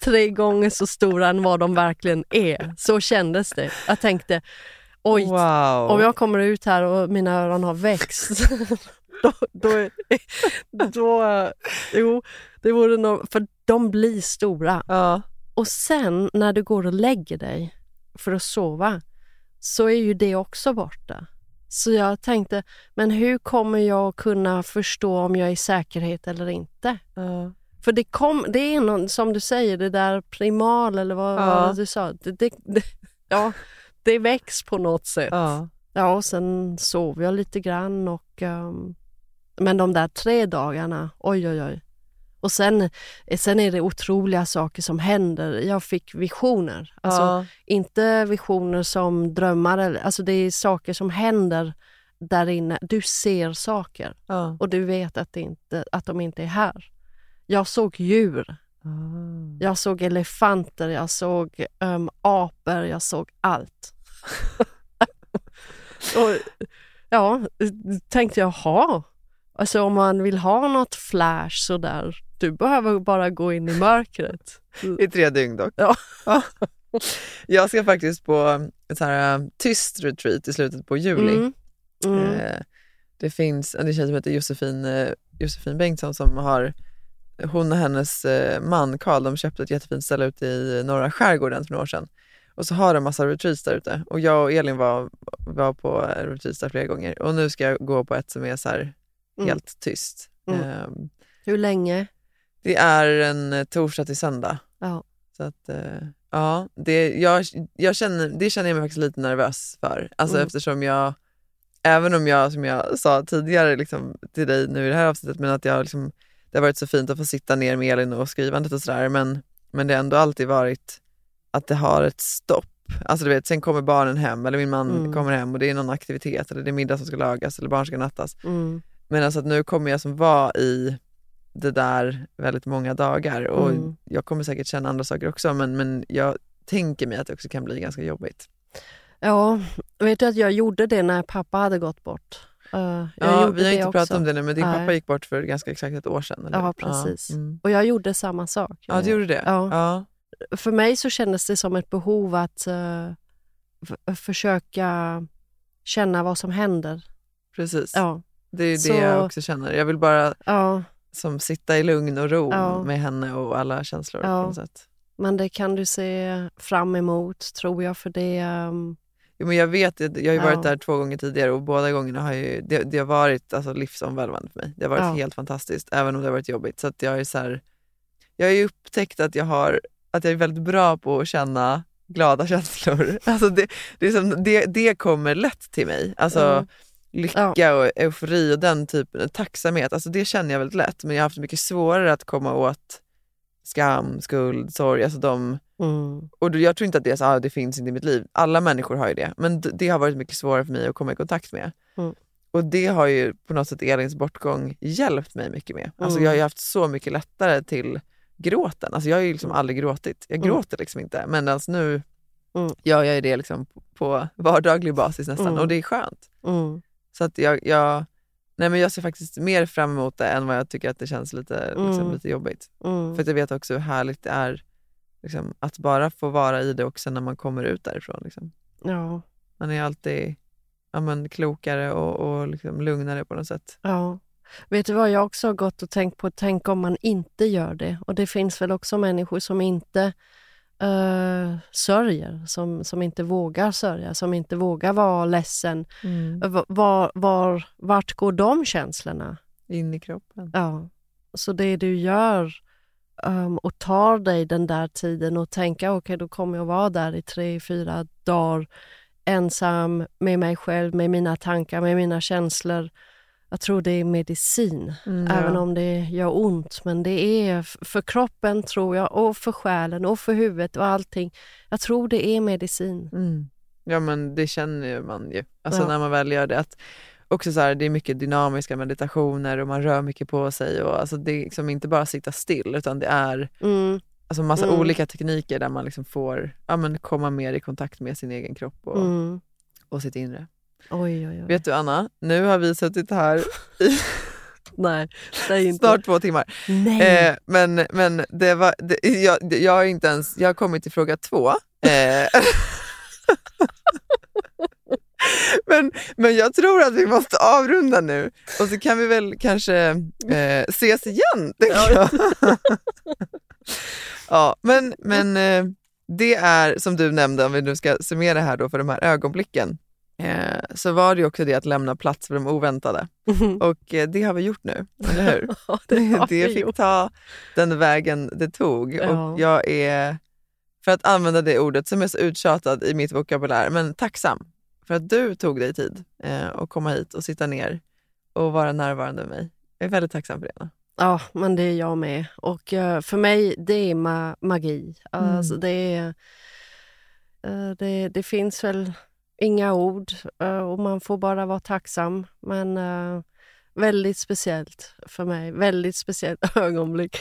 tre gånger så stora än vad de verkligen är. Så kändes det. Jag tänkte, oj, Wow. om jag kommer ut här och mina öron har växt, då, då, då, jo, det vore nog, för de blir stora. Ja. Och sen när du går och lägger dig för att sova så är ju det också borta. Så jag tänkte, men hur kommer jag kunna förstå om jag är i säkerhet eller inte? Ja. För det, kom, det är någon, som du säger, det där primal eller vad, Ja. vad du sa. Det, det, det, ja, det väcks på något sätt. Ja. Ja, och sen sov jag lite grann och ehm, men de där tre dagarna, oj oj oj. Och sen, sen är det otroliga saker som händer. Jag fick visioner. Alltså, Ja. Inte visioner som drömmar, alltså det är saker som händer där inne. Du ser saker Ja. och du vet att, inte, att de inte är här. Jag såg djur. Jag såg elefanter, jag såg um, apor, jag såg allt. och, ja, tänkte jag, ha. Alltså om man vill ha något flash sådär, du behöver bara gå in i mörkret. I tre dygn dock. Ja. Jag ska faktiskt på ett så här äh, tyst retreat i slutet på juli. Mm. Mm. Eh, det finns en tjej som heter Josefin, eh, Josefin Bengtsson som har, hon och hennes eh, man Karl, de köpte ett jättefint ställe ute i norra skärgården för några år sedan. Och så har de massa retreats där ute och jag och Elin var, var på retreats där flera gånger och nu ska jag gå på ett som är så här Mm. helt tyst. Mm. Ehm, Hur länge? Det är en eh, torsdag till söndag. Ja. Så att, eh, ja, det, jag, jag känner, det känner jag mig faktiskt lite nervös för. Alltså Mm. eftersom jag, även om jag som jag sa tidigare liksom, till dig nu i det här avsnittet, men att jag liksom, det har varit så fint att få sitta ner med Elin och skrivandet och sådär, men, men det har ändå alltid varit att det har ett stopp. Alltså du vet, sen kommer barnen hem eller min man Mm. kommer hem och det är någon aktivitet eller det är middag som ska lagas eller barn ska nattas. Mm. Men alltså att nu kommer jag som var i det där väldigt många dagar och Mm. jag kommer säkert känna andra saker också men, men jag tänker mig att det också kan bli ganska jobbigt. Ja, vet du att jag gjorde det när pappa hade gått bort? Eh, jag Ja, vi har inte också. pratat om det nu men din Nej. pappa gick bort för ganska exakt ett år sedan. Eller? Ja, precis. mm. Och jag gjorde samma sak. Ja, du gjorde det? Ja. Ja. För mig så kändes det som ett behov att f- försöka känna vad som händer. Precis. Ja. Det är ju Så- det jag också känner. Jag vill bara Ja, som sitta i lugn och ro Ja. med henne och alla känslor på Ja. något sätt. men det kan du se fram emot tror jag för det... ehm, Jo, men jag vet, jag jag har ju varit Ja. där två gånger tidigare och båda gångerna har ju, det, det har varit alltså, livsomvälvande för mig. Det har varit Ja. helt fantastiskt, även om det har varit jobbigt. Så att jag, är så här, jag har ju upptäckt att jag, har, att jag är väldigt bra på att känna glada känslor. Alltså det, det, som, det, det kommer lätt till mig. Alltså Mm. Lycka och eufori och den typen, tacksamhet, alltså det känner jag väldigt lätt. Men jag har haft mycket svårare att komma åt skam, skuld, sorg, alltså de, Mm. Och jag tror inte att det är så, ah, det finns inte i mitt liv. Alla människor har ju det. Men det har varit mycket svårare för mig att komma i kontakt med. Mm. Och det har ju på något sätt Elins bortgång hjälpt mig mycket med. Alltså Mm. jag har ju haft så mycket lättare till gråten. Alltså jag har ju liksom aldrig gråtit. Jag Mm. gråter liksom inte. Men alltså nu Mm. gör jag ju det liksom på- vardaglig basis nästan. Mm. Och det är skönt. Så att jag, jag, nej men jag ser faktiskt mer fram emot det än vad jag tycker att det känns lite, liksom, Mm. lite jobbigt. Mm. För att jag vet också hur härligt det är liksom, att bara få vara i det också när man kommer ut därifrån. Liksom. Ja. Man är alltid ja, men, klokare och, och liksom, lugnare på något sätt. Ja. Vet du vad jag också har gått och tänkt på? Tänk om man inte gör det. Och det finns väl också människor som inte uh, sörjer, som, som inte vågar sörja, som inte vågar vara ledsen. Mm. Var, var, var, vart går de känslorna? In i kroppen. Ja. Så det du gör um, och tar dig den där tiden och tänka okej, då kommer jag vara där i tre, fyra dagar ensam med mig själv, med mina tankar, med mina känslor. Jag tror det är medicin, Mm, ja. även om det gör ont. Men det är för kroppen, tror jag, och för själen och för huvudet och allting. Jag tror det är medicin. Mm. Ja men det känner man ju. Alltså Ja. när man väl gör det. Att också så här, det är mycket dynamiska meditationer och man rör mycket på sig. Och alltså det är liksom inte bara sitta still utan det är Mm. alltså massa Mm. olika tekniker där man liksom får ja, men komma mer i kontakt med sin egen kropp och, Mm. och sitt inre. Oj, oj, oj. Vet du Anna, nu har vi suttit här i Nej, säg inte. snart två timmar. Nej. Eh, men men det var, det, jag, det- jag har inte ens, jag har kommit till fråga två. Eh, men, men jag tror att vi måste avrunda nu och så kan vi väl kanske eh, ses igen. jag. ja, men men eh, det är som du nämnde, om vi nu ska summera här då för de här ögonblicken, eh, så var det också det att lämna plats för de oväntade. Och eh, det har vi gjort nu, eller hur? Ja, det det vi fick gjort. ta den vägen det tog. Ja. Och jag är, för att använda det ordet som är så uttjatad i mitt vokabulär, men tacksam för att du tog dig tid eh, att komma hit och sitta ner och vara närvarande med mig. Jag är väldigt tacksam för det. Anna. Ja, men det är jag med. Och eh, för mig, det är ma- magi. Mm. Alltså, det, är, eh, det, det finns väl inga ord eh, och man får bara vara tacksam. Men eh, väldigt speciellt för mig. Väldigt speciellt ögonblick.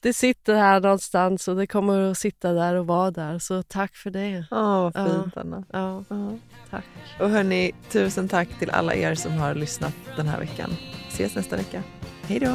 Det sitter här någonstans och det kommer att sitta där och vara där. Så tack för det. Åh, vad fint Ja. Anna. Ja, Ja. tack. Och hörni, tusen tack till alla er som har lyssnat den här veckan. Ses nästa vecka. Hej då!